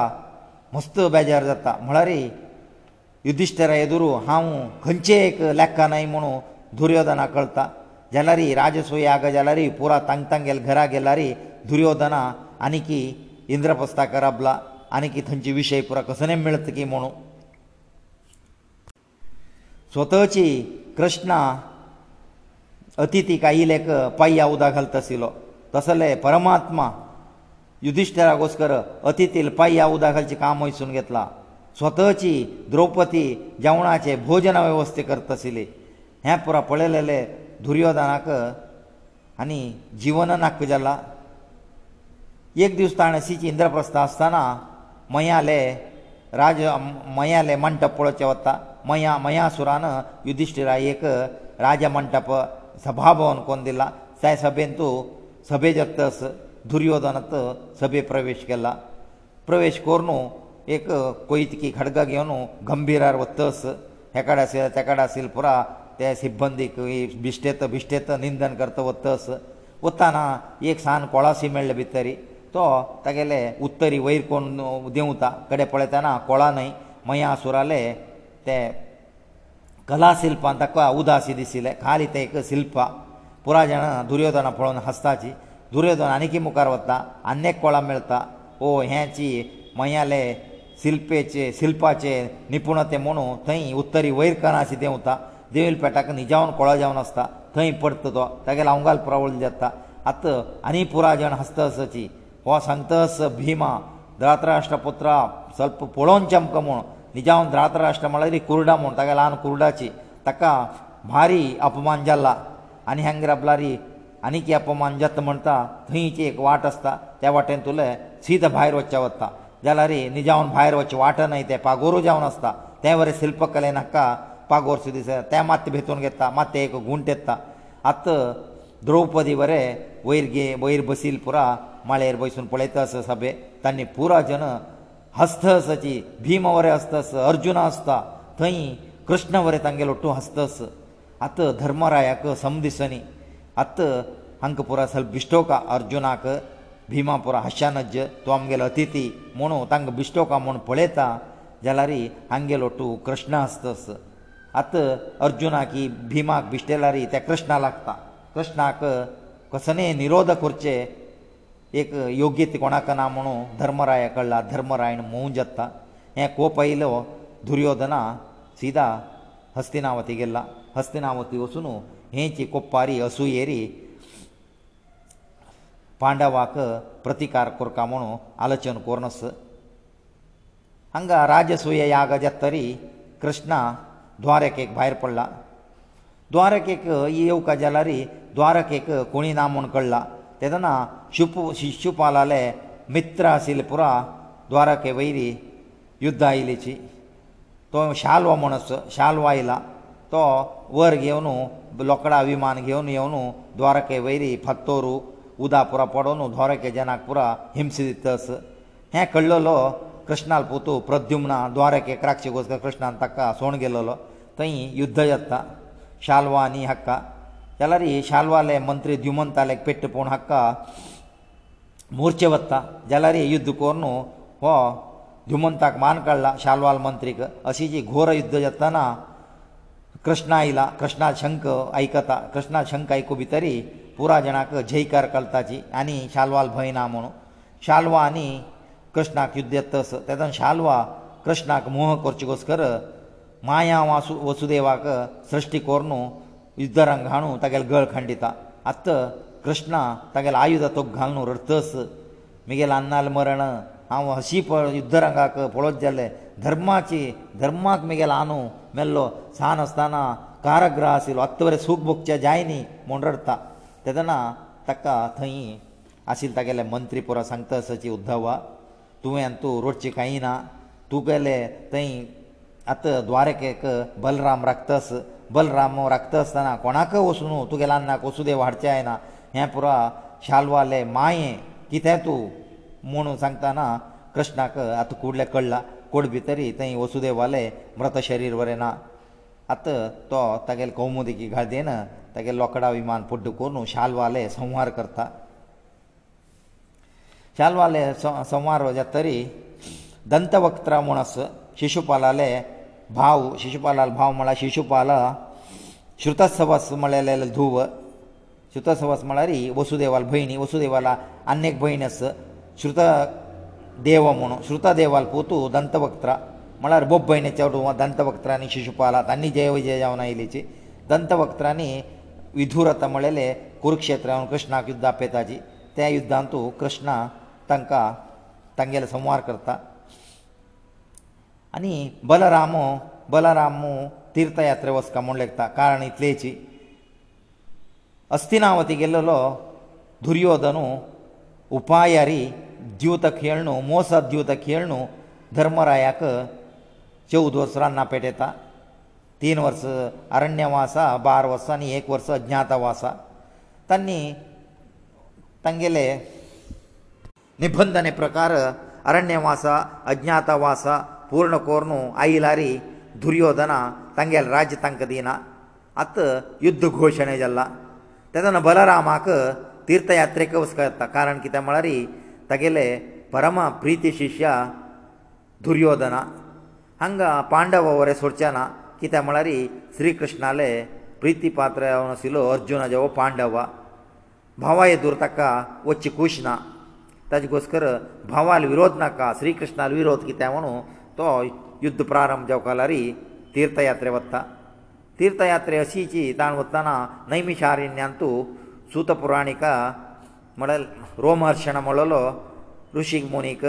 मस्त बेजार जाता म्हळ्यार युधिश्टिरा येदुरू हांव खंयचे एक लेखा न्हय म्हणून दुर्योधना कळटा जाल्या रे राजसोयाग जाला रे पुरा तांग तांग गेल घरा गेला रे दुर्योधना आनी की इंद्रपस्ताक राबला आनी की थंयचे विशय पुरा कसले मेळत की म्हणू स्वतची कृष्णा अतिथीक आयिल्लेक पाया उदक घालत आशिल्लो तसले परमात्मा युधिश्टराकोसकर अतिथील पाया उदक घालचें काम वयसून घेतला स्वतची द्रौपदी जेवणाचे भोजन वेवस्थे करत आशिल्ली हें पुरा पळयलेले दुर्योधनाक आनी जिवनान हक्क जाला एक दीस ताणें सीच इंद्रप्रस्थ आसतना मयाले राज मयाले मंटप पळोवचे वता मया मयासुरान युधिश्टिराय एक राजा मंटप सभा भवन कोण दिला त्या सभेन तूं सभे जगतस दुर्योधनांत सभे प्रवेश केला प्रवेश करून एक कोयतकी खडगां घेवन गंभीरार वतस हेकाडे आसले तेकाडे आसले पुरा ते सिब्बंदीक बिश्टेत बिश्टेत निंदन करता वतस वताना एक सान कोळासी मेळ्ळे भितर तो तागेले उत्तरी वयर कोण देंवता कडेन पळयताना कोळा न्हय मया सुराले ते कला शिल्पान ताका उदासी दिशिल्ले खाली ते एक शिल्पा पुराय जाणां दुर्योधना पळोवन हस्ताची दुर्योधन आनीकय मुखार वता आनेक कोळा मेळता ओ हेची मयाले शिल्पेचे शिल्पाचे निपुणते म्हणून थंय उत्तरी वयर कोणाशी देंवता देवेल पेटाक निजावन कोळो जावन आसता थंय परतो तो तागेलो अवंगाल प्रवळ जाता आतां आनी पुरा जाण हस्तसाची हो सांगतस भिमा धात्राष्ट्रपुत्रा स्वल्प पळोवन चमक म्हूण निजावन धात्राष्ट्र म्हळ्यार कुर्डा म्हूण तागे ल्हान कुर्डाची ताका भारी अपमान जाला आनी हांगा आपल्यारी आनीक अपमान जाता म्हणटा थंयची एक वाट आसता त्या वाटेंतुले सीद भायर वच्चा वता जाल्यार निजावन भायर वच्चे वाट न्हय ते पागोरू जावन आसता ते वरें शिल्पकले नाका पाग वर्स दिसता ते मातशे भितून घेता मातशे एक गुंट येता आत द्रौपदी बरें वयर गे वयर बसील पुरा माळेर बसून पळयता आसा सभे तांणी पुरा जन हस्तसाची भीम वरें हस्तस अर्जुना आसता थंय कृष्ण वरें तांगेलो टू हस्तस आत धर्मरायाक समदिसनी आत हांकां पुरा सल बिश्टोका अर्जुनाक भिमा पुरा हशानज तूं आमगेलो अतिथी म्हुणू तांकां बिश्टोका म्हूण पळयता जाल्यार हांगेलो टू कृष्ण हस्तस ಅತ ಅರ್ಜುನಾಕಿ ಭೀಮಗ್ ವಿಷ್ಟೇಲಾರಿ ತ ಕೃಷ್ಣ लागತಾ ಕೃಷ್ಣಕ ಕಸನೆ ನಿರೋಧ ಕುರ್ಚೆ ಏಕ ಯೋಗ್ಯತೆ ಕೋಣಕ ನಾಮಣು ಧರ್ಮರಾಯಕಳ್ಳಾ ಧರ್ಮರಾಯನ ಮೂಂಜತ್ತಾ ಏ ಕೋಪೈಲು ದುರ್ಯೋಧನಾ સીದಾ ಹಸ್ತಿನಾವತಿಯೆಲ್ಲ ಹಸ್ತಿನಾವತಿಯೊಸುನು ಹೆಂಚಿ ಕೊಪ್ಪಾರಿ ಅಸುಎರಿ ಪಾಂಡವಾಕ ಪ್ರತಿಕಾರ ಕುರ್ಕಾ ಮಣು ಆಲಚನ ಕೋರ್ನಸು ಹಂಗ ರಾಜಸೂಯ ಯಾಗ ಜತ್ತರಿ ಕೃಷ್ಣ द्वारक एक भायर पडला द्वारक एक येवका जाल्यारी द्वारक एक कोणी ना म्हूण कळला तेदना शुप शिशुपालाले मित्र आशिल्ले पुरो द्वारके वयरी युद्धां आयिल्लीची तो शाल्व म्हूण आसा शाल्व आयला तो वर घेवन लोकडां विमान घेवन येवन द्वारके वयरी फत्तोरू उदा पुरो पडोन द्वारके जनाक पुरो हिंस दितस हें कळलोलो कृष्णाल पोतू प्रद्युम्ना द्वारकेक राक्षस कृष्णान ताका सोण गेलोलो थंय युध्द जाता शाल्वा आनी हक्का जाल्यार ही शाल्वाले मंत्री द्युमंताले पेट्ट पूण हक्का मोर्चे वत्ता जाल्यार हे युध्द कोरून हो द्युमंताक मान काडला शाल्वाल मंत्रीक अशी जी घोर युध्द जाताना कृष्ण आयला कृष्णा शंख आयकता कृष्णा शंख आयकू भितरी पुरा जाणांक जयकार करताची आनी शाल्वाल भंय ना म्हणून शाल्वा आनी कृष्णाक युध्द येत तस तेदोन शाल्वा कृष्णाक मोह करचे कोस कर माया वासु वसुदेवाक सृश्टी कोर न्हू युद्धरांक घाणू तागेले गळ खंडिता आत्त कृष्णा तागेले आयुधा तोग घाल न्हू रस मुगेले अन्नाल मरण हांव हशी पळ युद्धरंगाक पळोवच जाल्ले धर्माची धर्माक मुगेलो आनू मेल्लो सान आसताना कारग्रह आशिल्लो आत्त बरें सूख भोगचें जाय न्ही म्हूण रडता तेदना ताका थंय आशिल्ले तागेले मंत्री पुरो सांगता सची उद्धवा तुवें तूं रोडचें कांय ना तूं गेले थंय आतां द्वारकेक बलराम राखतस बलराम राखत आसतना कोणाक वसूं न्हू तुगेले अन्नाक वसूं दे वाडचें आयना हें पुरो शालवाले माये कितें तूं म्हूण सांगतना कृष्णाक आतां कुडले कळ्ळां कुड भितरी थंय वसुदेवाले मृत शरीर बरें ना आतां तो तागेले कौमुदिकी घालदेन तागेले लोकडा विमान पुड्ड करून शालवाले संवार करता शालवाले संवार जातरी दंतवक्त्रा म्हूण आस शिशुपालाले भाव शिशुपालाल भाव म्हळ्यार शिशुपाल श्रुतासवास म्हळ्यार धुव श्रुतासवास म्हळ्यार ही वसुदेवाल भयणी वसुदेवाला आनी एक भयण आस श्रुत देव म्हणून श्रुता देवाल पोतू दंतवक्त्रा म्हळ्यार बोब भयणीच्या वटून दंतवक्त्रांनी शिशुपालात आनी जय विजय जावन आयिल्लीची दंतवक्त्रांनी विधुरता म्हळेले कुरुक्षेत्रांत कृष्णाक युद्धा पेताची त्या युद्धांतू कृष्ण तांकां तांगेलो संवार करता आनी बलरामो बलरामो तीर्थयात्रे वचका म्हूण लेखता कारण इतलेची अस्तिनावती गेल्लो दुर्योधनू उपायारी द्युत खेळणू मोस द्युत खेळणू धर्मरायाक चौद वर्सांना पेटयता तीन वर्स अरण्यवासा बार वर्स आनी एक वर्स अज्ञातवासा तांणी तांगेले निबंधने प्रकार अरण्यवासा अज्ञातवासा ಪೂರ್ಣ ಕೋರ್ನು ಆಯಿಲಾರಿ ದುರ್ಯೋಧನ ತಂಗೇಲ ರಾಜ್ಯ ತಂಕದೀನ ಅತ ಯುದ್ಧ ಘೋಷಣೆ ಜಲ್ಲ ತದನ ಬಲರಾಮಕ ತೀರ್ಥ ಯಾತ್ರೆ ಕಸ್ಕ ಕಾರಣ ಕಿತೆ ಮಳಾರಿ ತಗೆಲೇ ಪರಮ ಪ್ರೀತಿ ಶಿಷ್ಯ ದುರ್ಯೋಧನ ಹಂಗ ಪಾಂಡವವರೇ ಸೋರ್ಚನ ಕಿತೆ ಮಳಾರಿ ಶ್ರೀಕೃಷ್ಣale प्रीತಿ ಪಾತ್ರವನ ಸಿಲೋ ಅರ್ಜುನಜವ ಪಾಂಡವ ಬಾವಾಯೇ ದೂರತಕ್ಕ ಒಚ್ಚಿ ಕೂಸನ ತಜಗಸ್ಕರ ಭಾವал ವಿರೋಧನಕ ಶ್ರೀಕೃಷ್ಣನ ವಿರೋಧ ಕಿತೆ ವನು ತой ಯುದ್ಧ ಪ್ರಾರಂಭ ಜವ ಕಲಾರಿ ತೀರ್ಥ ಯಾತ್ರೆ 왔다 ತೀರ್ಥ ಯಾತ್ರೆ ಅಸಿಚಿ ತಾನು 왔다 ನೈಮಿಷಾರ್ಯನಂತು ಸೂತ ಪುರಾಣಿಕ ಮೊಡಲ್ ರೋಮಾರ್شن ಮೊಡಲ ಋಷಿ ಮೋನಿಕ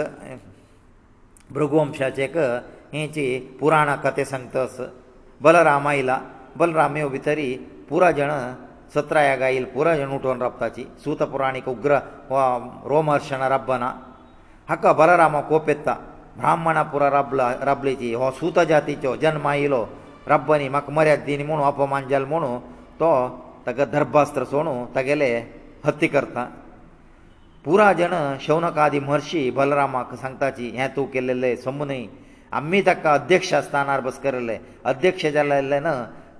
ಬ್ರಗ옴 ಶಾಚೇಕೇ ಎಂಚಿ ಪುರಾಣ ಕಥೆ ಸಂಗತಸ ಬಲರಾಮೈಲ ಬಲರಾಮೇ ಒಭಿತರಿ پورا ಜನ ಸತ್ರಾಯ ಗಾಯil پورا ಜನ ಉಟೋನ ರಪ್ತಾಚಿ ಸೂತ ಪುರಾಣಿಕ ಉಗ್ರ ರೋಮಾರ್شن ರಬ್ಬನ ಹಕ ಬಲರಾಮ ಕೋಪೆತ್ತ ब्राह्मणापुरा राबला राबलेची हो सूत जातीचो जन्म आयलो रब्बानी म्हाका मर्याद दिली म्हणून अपमान जाल म्हणून तो ताका धर्भास्त्र सोडू तागेले हत्या करता पुरा जण शौनकादी म्हर्शी बलरामाक सांगताची हे तूं केलेले समुनय आमी ताका अध्यक्ष स्थानार बसकरले अध्यक्ष जाल्ले न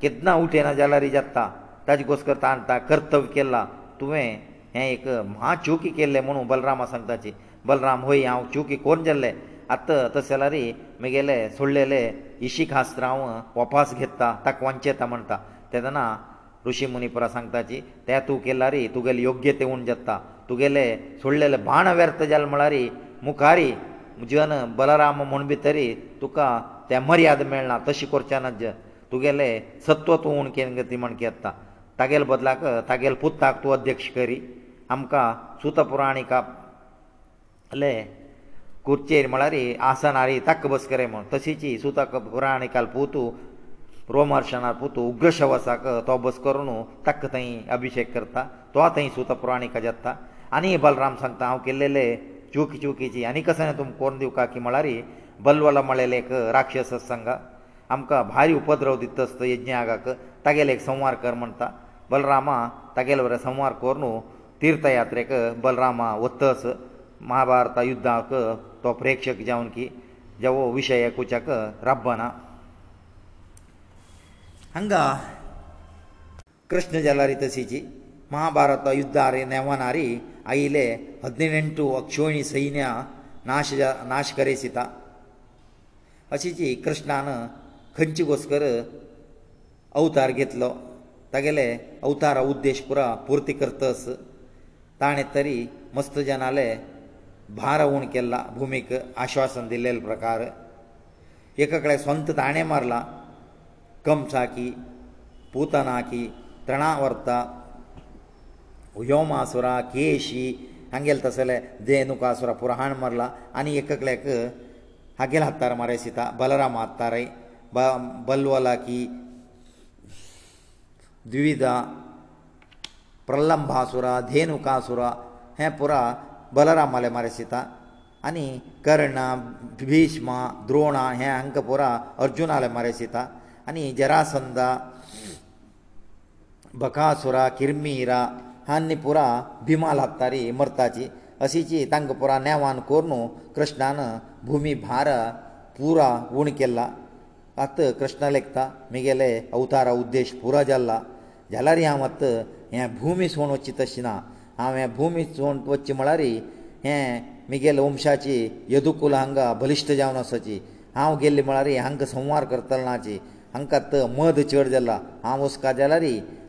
केदना उठेना जाल्यार जाता ताजे गोस्कर ताणें कर्तव्य केला तुवें हें एक म्हा चुकी केल्लें म्हणून बलरामा सांगताची बलराम होय हांव चुकी कोण जाल्लें आतां तशें जाल्यार म्हगेले सोडलेले इशीक हास्त्र हांव वपास घेता ताका वंचेता म्हणटा तेदना ऋषी मुनीपुरा सांगताची ते तूं केल्यार तुगेले योग्य ते उण जाता तुगेले सोडलेले बाण व्यर्थ जाले म्हळ्यार मुखारी जन बलराम म्हूण भितर तुका ते मर्याद मेळना तशें करचें ना ज तुगेले सत्व तूं उण केन ती म्हण केता तागेले बदलाक तागेले पुत्ताक तूं अध्यक्ष करी आमकां सुतपुराणिका ले खुर्चेर म्हळ्यार आसनारी ताक बसकरे म्हूण तशीची सुताक पुराण काल पोतू रोमहर्शनार पोतू उग्रशवासाक तो बस करून ताक थंय अभिशेक करता तो थंय सुता पुराणिका जाता आनी बलराम सांगता हांव केल्लेले चुकी चुकीची आनी कसं तुमी कोण दिवका की म्हळ्यार बल्वल म्हळेले एक राक्षस सांगा आमकां भारी उपद्रव दितस्त यज्ञागाक तागेले एक संवार कर म्हणटा बलरामा तागेले बरें संवार करून तीर्थयात्रेक बलरामा वतस महाभारत युद्धाक तो प्रेक्षक जावन की जवो विशय कुचक रब्बना हांगा कृष्ण जलारी तसीची महाभारत युद्धार नेवनारी आयिले हद्नेटू अक्षोणी सैन्य नाश नाश करेसिता अशीची कृष्णान खंयची घोस्कर अवतार घेतलो तागेले अवतार उद्देश पुरा पुर्ती करतस ताणें तरी मस्त जनाले भार उण केला भुमीक आश्वासन दिल्लेल प्रकार एकेकडे स्वंत ताणें मारला कमसाकी पुतनाकी तृणावर्ता व्योमासुरा केशी हांगेल तसले देनुकासुरा पुराण मारला आनी एकेकड्याक हागेल हत्तार मारे सीता बलराम हत्तारय ब बल्वलाकी द्विदा प्रलंभासुरा धेनुकासुरा हें पुरा बलरामाले मारसिता आनी कर्ण भिभीष्म द्रोण हे हांकां पुरा अर्जुनाले मारसिता आनी जरासंद बकासुरा किरमीरा हांणी पुरा भिमा लागतारी मरताची अशीची तांकां पुरा नेवान कोरून कृष्णान भुमी भार पुरा उण केला आत कृष्ण लेखता म्हगेले अवतारा उद्देश पुरो जाल्ला जाल्यार हांव आत हे भुमी सोडून वचची तशी ना हांवें भुमी चोवन वच्चें म्हळ्यार हें मिगेल वंशाची येदुकूल हांगा बलिश्ट जावन वचची हांव गेल्लें म्हळ्यार हांकां संवार करतलो नाची हांकां त मध चड जाला हांव वचका जाल्यार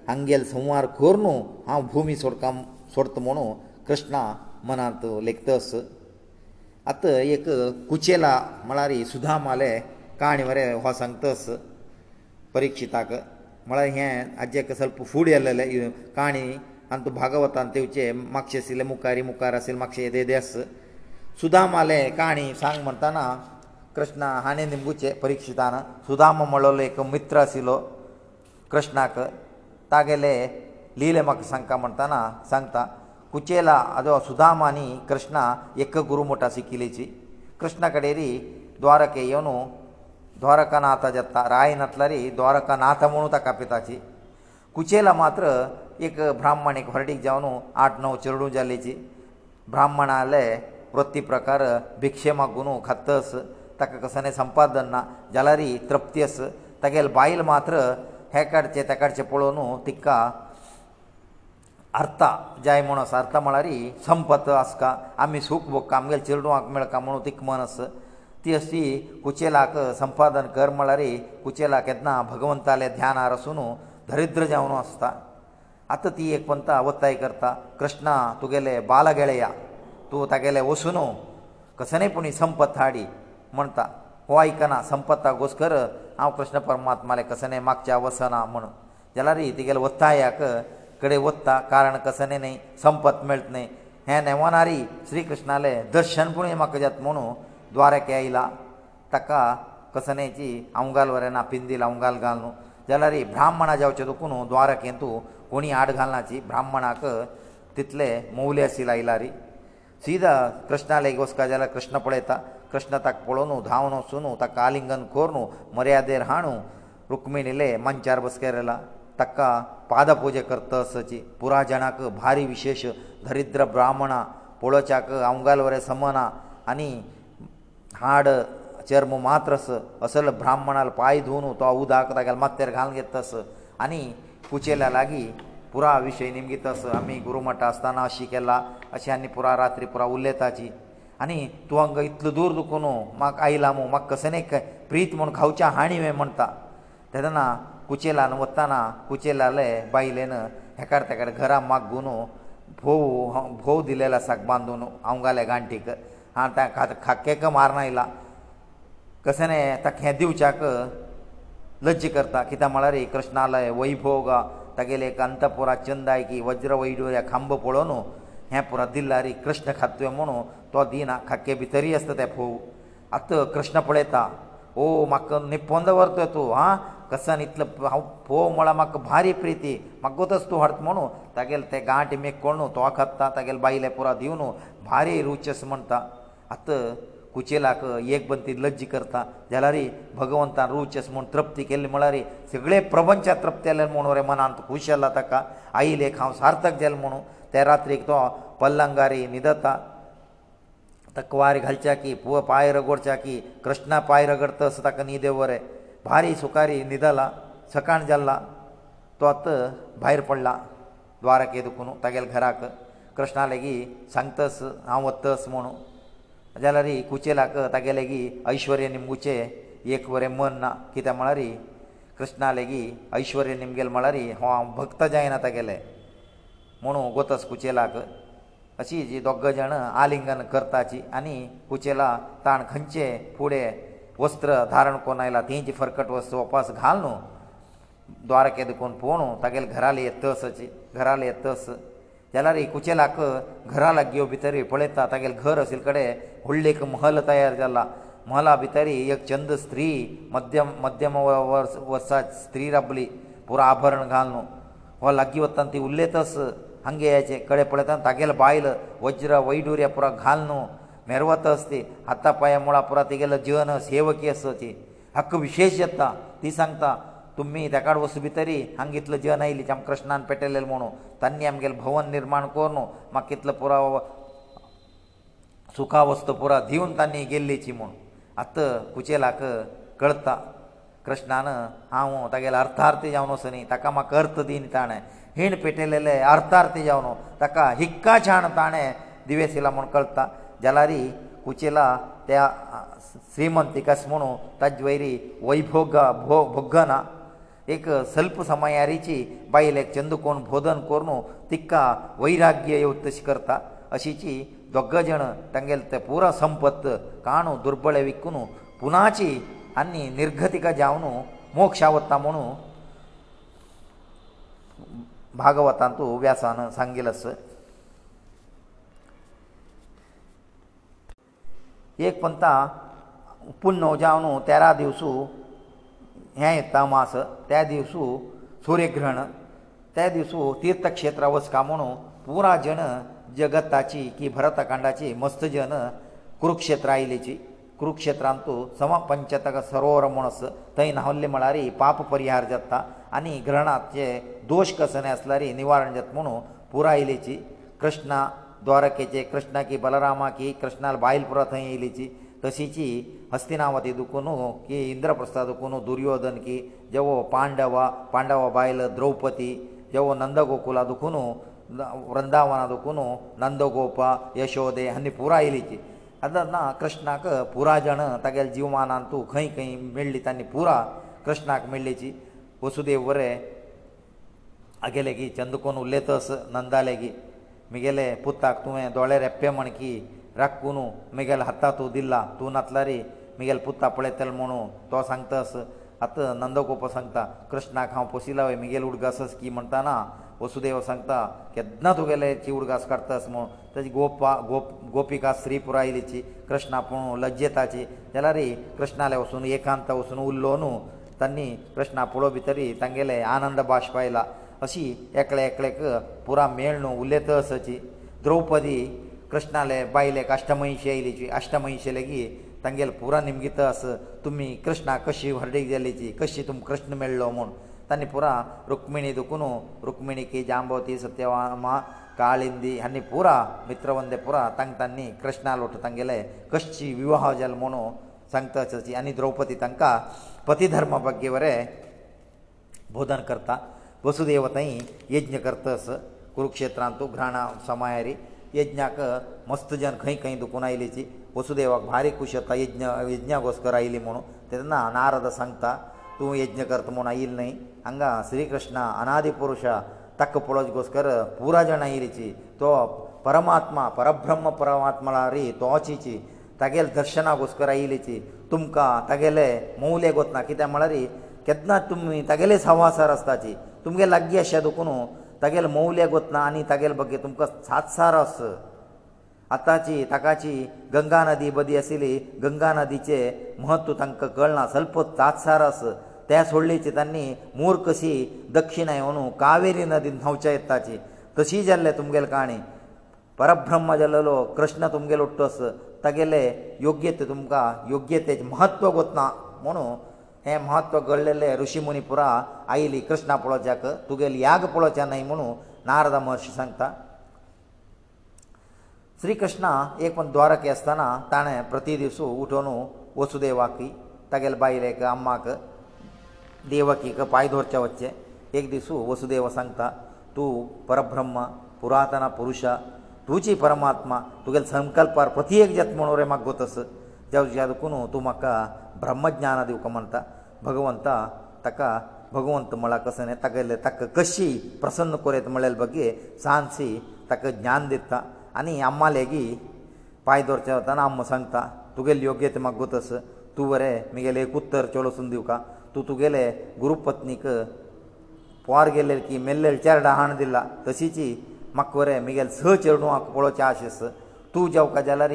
हांगेल संवार कर न्हू हांव भुमी सोडकां सोडता म्हणू कृष्णा मनांत लेखतस आत एक कुचेला म्हळ्यार सुधामाले काणी मरे हो सांगतस परिक्षिताक म्हळ्यार हें हाजे स्वल्प फूड येल्लेलें काणी आनी तूं भागवतांत तेवचे मागशे आशिल्ले मुखारी मुखार आशिल्ले मागशे येदे येदे आस सुदामाले काणी सांग म्हणटना कृष्णा हाणें निंबूचे परिक्षितान सुदामा म्हणलेलो एक मित्र आशिल्लो कृष्णाक तागेले लिहले म्हाका सांगता म्हणटना सांगता कुचेला अदो सुदामानी कृष्णा एक गुरू मोठा शिकिल्लीची कृष्णा कडेरी द्वारके येवन द्वारकानाथ जाता राय नटल्यारी द्वारकानाथ म्हणू ताका पिताची कुचेला मात्र एक ब्राह्मण एक हरडीक जावन आठ णव चेडूं जालेची ब्राह्मण आले प्रती प्रकार भिक्षे मागून खातस ताका कसले संपादन ना जाल्यारय तृप्ती आस तागेले बायल मात्र हे काडचे ते काडचे पळोवन तिका अर्था जाय म्हूण आसा अर्था म्हळ्यार संपत आसका आमी सूख भोगता आमगेले चेडवांक मेळका म्हणून तिक मन आस ती अशी कुचेलाक संपादन कर म्हळ्यार कुचेलाक येदना भगवंताले ध्यानार आसून दरिद्र जावन आसता आतां ती एक पंथ आवत्ताय करता कृष्णा तुगेले बाल गेळया तूं तागेले वसुनू कसनय पुणी संपत हाडी म्हणटा हो आयकना संपत्ता घोसकर हांव कृष्ण परमात्माले कसनय मागच्या वसना म्हण जाल्यार तिगेले वत्तायाक कडेन वत्ता कारण कसनय न्हय संपत मेळत न्हय हे नेवनारी श्री कृष्णाले दर्शन पुणी म्हाका जात म्हणू द्वारके आयला ताका कसनेची अवंगाल वरेना पिंदील अवंगाल घाल न्हू जाल्यार ब्राह्मणा जावचे दुखून द्वारकेंत तूं कोणी आड घालनाची ब्राह्मणाक तितले मौल्य अशी लायला री सीदा कृष्णालेक वचका जाल्यार कृष्ण पळयता कृष्ण ताका पळोवन धांवन वचून ताका आलिंगन करून मर्यादेर हाडू रुक्मिणीले मंचार बसकेरला ताका पादपुजा करता असची पुराय जाणाक भारी विशेश दरिद्र ब्राह्मणा पळोवच्याक अवंगाल वरें समना आनी हाड चर्म मात्रस असल ब्राह्मणाल पांय धुवन तो उदक तागेले माथ्यार घालून घेत तस आनी कुचेल्या लागी पुरा विशय निमगीत अस आमी गुरुमठ आसतना अशी केला अशी आनी पुरा रात्री पुरा उलयताची आनी तूं हांगा इतलो दूर दुखून म्हाका आयला मू म्हाका कसले प्रीत म्हूण खावचें हाणी हें म्हणटा तेदना कुचेलान वताना कुचेलाले बायलेन हेकार तेकार घरा म्हाका घुन भोव भोव दिलेलो आसा बांदून आवंगाले गांठीक हांव ताका खाक्केक मारना आयला कसले ताका हें दिवच्याक ನ ัจ ಿಕರ್ತಾ ಕಿತಾ ಮಳರೆ ಕೃಷ್ಣಾಲಯ ವೈಭವ ತಗೆಲೇ ಕಂತಪುರ ಚಂದಾಯಕಿ वज್ರವ ವೈಡೋರೆ ಕಂಬಪೊಲೋನು ಹೆ ಪ್ರದಿಲ್ಲಾರಿ ಕೃಷ್ಣ ಖಾತ್ವೆ ಮೊಣೋ ತೋ ದಿನ ಖಕ್ಕೆ ಬಿತರಿಯಸ್ತತೆ ಫೋ ಅತ ಕೃಷ್ಣ ಪೊಳೆತಾ ಓ ಮಕ್ಕ ನೀ ಪೊಂದ ವರ್ತಯ ತು ಆ ಕಸನ ಇತ್ಲ ಪೋ ಮೊಳ ಮಕ್ಕ ಬಾರಿ ಪ್ರೀತಿ ಮಗ್ಗತಸ್ತು ಹೊರತ ಮೊಣೋ ತಗೆಲ್ತೆ ಗಾಟಿ ಮೇ ಕೊಣೋ ತೋ ಅಖತ್ತಾ ತಗೆಲ್ ಬಯಲೆಪುರ ದಿವನು ಬಾರಿ ರುಚಿಸ ಮಂತಾ ಅತ कुचेलाक एक बंद ती लज्ज करता जाल्यार भगवंतान रुचस म्हूण तृप्ती केल्ली म्हळ्यार सगळे प्रपंचा तृप्त जाले म्हूण रे मनांत खूश जाला ताका आई लेख हांव सार्थक जालें म्हणून त्या रात्रीक तो पल्लंगारी न्हिदता तकवार घालच्या की पुव पांय रगडच्या की कृष्णा पांय रगडत असो ताका न्हिदे वरें भारी सुकारी न्हिदला सकाण जाल्ला तो आतां भायर पडला द्वारकी दुखून तागेल घराक कृष्णा लेगीत सांगतस हांव वत्तस म्हणून जाल्यार कुचेलाक तागे लेगीत ऐश्वर्य निमगुचे एक बरें मन ना कित्याक म्हळ्यार कृष्णा लेगीत ऐश्वर्य निमगेले म्हळ्यार हो हांव भक्त जायना तागेले म्हुणू गोतस कुचेलाक अशी जी दोग जाण आलिंगन करताची आनी कुचेला ताण खंयचे फुडें वस्त्र धारण कोन आयला तेंची फरकट वस्त्र वपास घाल न्हू द्वारकेद कोण पळोवन तागेले घराले येत तस घराले येत तस जाल्यार एक कुचेलाक घरा लागीं भितर पळयता तागेलें घर आशिल्ले कडेन व्हडलें एक महल तयार जाला महला भितर एक चंद स्त्री मध्यम मध्यम वर्स वर्सा स्त्री राबली पुरो आभरण घालून हो लागीं वता ती उरलेतच हांगे हेचे कडेन पळयता तागेलो बायल वज्र वैडुर्या पुरो घालून मेरवतस ती हाता पांया मुळा पुरो तेगेलो जीवन सेवकी आसा ती हक्क विशेश येता ती सांगता तुमी तेकाड वस भितरी हांगा इतलो जन आयली आमकां कृष्णान पेटयलेलें म्हणून तांणी आमगेलें भवन निर्माण करून म्हाका इतलो पुरो सुखावस्त पुरो दिवन तांणी गेल्लीची म्हूण आत कुचेलाक कळता कृष्णान हांव तागेलें अर्थार्थी जावन वस न्ही ताका म्हाका अर्थ दिन ताणें हीण पेटयलेले अर्थार्थी जावन ताका हिक्का छाण ताणें दिवेस येला म्हूण कळता जाल्यारी कुचेला त्या श्रीमंतिकास म्हणू ताजे वयरी वैभोग भो भोग्गना एक सल्प समायारीची बायलेक चंद कोण बोधन करून तिका वैराग्य येव तशी करता अशीची दोग जण तांगेले ते पुरो संपत्त काणू दुर्बळे विकून पुनाची आनी निर्गतिका जावन मोक्षावता म्हणू भागवतांतू व्यासान सांगिल्लो आस एक पंता पुण्यव जावन तेरा दिवसू हें येता मास त्या दिवसू सूर्यग्रहण त्या दिवसू तीर्थक्षेत्रां वचका म्हणून पुरा जन जगताची की भरतकांडाची मस्त जन कुरुक्षेत्रां आयिल्लीची कुरुक्षेत्रांत तूं समपंचतक सरोवर म्हूण आस थंय न्हांवल्ले म्हळ्यार पाप परिहार जाता आनी ग्रहणाचे दोश कसने आसल्यार निवारण जाता म्हुणू पुरा आयिल्लीची कृष्णा द्वारकेचे कृष्णा की बलरामा की कृष्णाल बायल पुरा थंय येयलीची ತಸೀಜಿ ಅಸ್ತಿನಾವತಿ ದুকুನು ಕೆ ಇಂದ್ರಪ್ರಸಾದಕೂನು ದುರ್ಯೋಧನಕಿ ಜವ ಪಾಂಡವ ಪಾಂಡವ ಬಾಯಲ ದ್ರೌಪತಿ ಜವ ನಂದಗೋಪಕುಲಾ ದুকুನು ವಂದಾವನ ಅದুকুನು ನಂದಗೋಪ ಯಶೋದೆ ಅನ್ನೆ ಪೂರ ಐಲಿಕೆ ಅದನ್ನ ಕೃಷ್ಣಾಕ ಪೂರಾಜನ ತಗೈ ಜೀವಮಾನಂತು ಖೈ ಖೈ ಮೆಳ್ಲಿತನ ನೀ ಪೂರ ಕೃಷ್ಣಾಕ ಮೆಳ್ಲೇಜಿ ವಸುದೇವರೆ ಅಗೇಲಗಿ ಚಂದಕೂನು ಉಲ್ಲೇತಸ ನಂದಾಲೆಗಿ ಮಿಗೆಲೇ ಪೂತಾಕ್ トゥ ವೆ ದೊಳೆ ರೆಪ್ಪೆ ಮಣಕಿ राखून म्हगेल हाता तूं दिला तूं नातला रे म्हगेल पुत्ता पळयतल म्हणून तो सांगता आतां नंदगोप सांगता कृष्णाक हांव पोशिला वय म्हगेल उडगास की म्हणटाना वसुदेव सांगता केदना तुगेले ची उडगास काडतास म्हूण तेजी गोपा गोप गोपिका श्रीपुर आयलीची कृष्णा पळोवन लज्जेताची जाल्यार कृष्णाले वचून एकांत वचून उरलो न्हू तांणी कृष्णा पळो भितरी तांगेले आनंद बाश्प आयला अशी एकले एकलेक पुरा मेळ न्हू उलयतसची द्रौपदी ಕೃಷ್ಣಾಲೆ ಬಾಯಿಲೆ ಅಷ್ಟಮಹಿಷಿ ಐಲಿಚಿ ಅಷ್ಟಮಹಿಷಿ ಲಗಿ ತಂಗೆಲ್ ಪೂರ ನಿಮ್ಗಿತ ಅಸ ತುಮಿ ಕೃಷ್ಣ ಕಶಿ ಹೊರಡಿಗೆ ಜಲ್ಲಿಚಿ ಕಶಿ ತುಮ್ ಕೃಷ್ಣ ಮೆಳ್ಳೋ ಮುಣ್ ತನ್ನಿ ಪೂರ ರುಕ್ಮಿಣಿ ದುಕುನು ರುಕ್ಮಿಣಿಕಿ ಜಾಂಬೋತಿ ಸತ್ಯವಾಮ ಕಾಳಿಂದಿ ಅನ್ನಿ ಪೂರ ಮಿತ್ರ ಒಂದೆ ಪೂರ ತಂಗ ತನ್ನಿ ಕೃಷ್ಣ ಲೋಟ ತಂಗೆಲೆ ಕಶ್ಚಿ ವಿವಾಹ ಜಲ್ ಮುಣು ಸಂಕ್ತ ಚಿ ಅನ್ನಿ ದ್ರೌಪದಿ ತಂಕ ಪತಿಧರ್ಮ ಬಗ್ಗೆವರೇ ಬೋಧನ ಕರ್ತ ವಸುದೇವತೈ ಯಜ್ಞ ಕರ್ತಸ ಕುರುಕ್ಷೇತ್ರ ಅಂತೂ ಘ್ರಾಣ ಸಮಯ ರೀ यज्ञाक मस्त जन खंय खंय दुखून आयलीची वसुदेवाक भारी खुश जाता यज्ञ यज्ञाक वस्कर आयली म्हणून तेन्ना नारद सांगता तूं यज्ञ करता म्हूण आयिल्ल न्ही हांगा श्री कृष्ण अनादी पुरुश तक्क पळोवच घोस्कर पुरा जाण आयिल्लीची तो परमात्मा परब्रह्म परमात्मा रे तोचीची तागेले दर्शना घोस्कर आयिल्लीची तुमकां तागेले मौले गोतना कित्याक म्हळ्यार केदना तुमी तागेले सहवासार आसताची तुमगे लागी अशें दुखून तागेले मौल्याक वतना आनी तागेले बगे तुमकां सातसार आस आतांची ताकाची गंगा नदी बदी आशिल्ली गंगा नदीचें म्हत्व तांकां कळना सल्प सातसार आस त्या सोडलेची तांणी मूर कशी दक्षिणाय म्हणू कावेरी नदीन न्हांवच्या येताची तशी जाल्ले तुमगेले काणी परब्रह्म जाल्लो कृष्ण तुमगेलो उट्टस तागेले योग्य ते तुमकां योग्य तेचें म्हत्व वतना म्हणून એ મહત્વ ગળલે ઋષિમુનિપુરા આયલી કૃષ્ણા પોળચક તુગેલ્યાગ પોળચન નયમુ નારાદ મહર્ષ સંતા શ્રી કૃષ્ણ એકમ દ્વારકેસ્તાના તાણે પ્રતિદિશુ ઊઠોનો વસુદેવાકી તગેલ બાયલે ગામમાક દેવકીક પાય ધોરચા વચ્ચે એક દિશુ વસુદેવ સંતા તુ પરબ્રહ્મ પુરાતન પુરુષા તુજી પરમાત્મા તુગેલ સંકલ પર પ્રતિ એક જત મનોરે માગો તસ જ્યારકુનો તુ મક્કા ब्रह्मज्ञान दिवका म्हणटा भगवंत ताका भगवंत म्हळ्यार कसो न्हय तागेलें ताका कशी प्रसन्न करीत म्हळ्यार बगी सांसी ताका ज्ञान दिता आनी आम्मा लेगीत पांय दवरचें वताना आम्म सांगता तुगेलें योग्यते मागो तस तूं बरें म्हगेलें एक उत्तर चेडोसून दिवका तूं तुगेलें गुरुपत्नीक पोवार गेल्ले की मेल्लेले चेरडा हाण दिला तशीची म्हाका बरें म्हगेले स चेडूं हांव पळोवचें आशेस तूं जेवका जाल्यार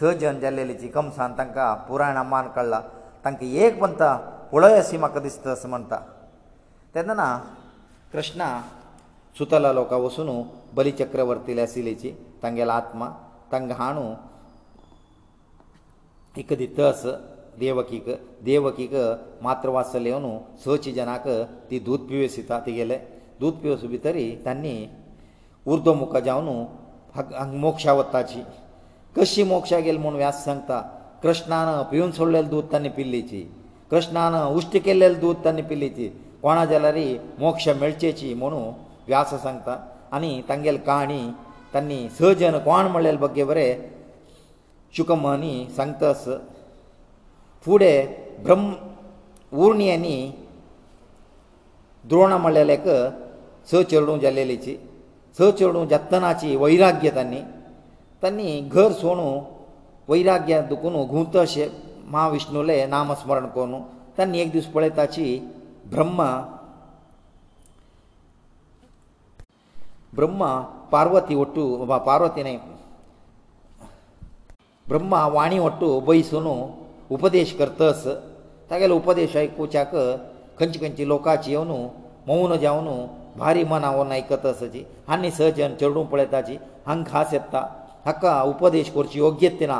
स जन जाल्लेलीची कमसान तांकां पुराण अम्मान काडला तांकां एक म्हणटा पळय अशी म्हाका दिसता अशें म्हणटा तेन्ना कृष्णा सुतला लोकां वचून बलीचक्रवर्ती आशिल्लेची तांगेलो आत्मा तांकां हाडूं एक दितस देवकीक देवकीक मात्रवासल येवन सची जनाक ती दूद पिवेसिता तिगेले दूद पिवस भितरी तांणी उर्दो मुखार जावन मोक्षा वताची कशी मोक्षा गेली म्हूण व्यास सांगता कृष्णान पिवन सोडलेलें दूद तांणी पिल्लीची कृष्णान उश्ट केल्लेलें दूद तांणी पिल्लीची कोणा जाल्यारय मोक्ष मेळचेची म्हणू व्यास सांगता आनी तांगेल काणी तांणी सजन कोण म्हणलेल बगे बरें शुकमनी सांगतास फुडें ब्रह्म उर्णयांनी द्रोण म्हणलेलेक स चेडूं जाल्लेलीची स चेडूं जत्तनाची वैराग्य तांणी तांणी घर सोडूं वैराग्या दुखून ओघूंत अशें महाविष्णुले नामस्मरण करून तांणी एक दीस पळय ताची ब्रह्मा ब्रह्मा पार्वती वटू वा पार्वतीने ब्रह्मा वाणी वटू बैसून उपदेश करतस तागेलो उपदेश आयकुच्याक खंयचे खंयचे लोकांची येवन मौन जावन भारी मना व्हरून आयकतस जी आनी सहज चेडूं पळयता जी हांग खास येता हाका उपदेश करची योग्यते ना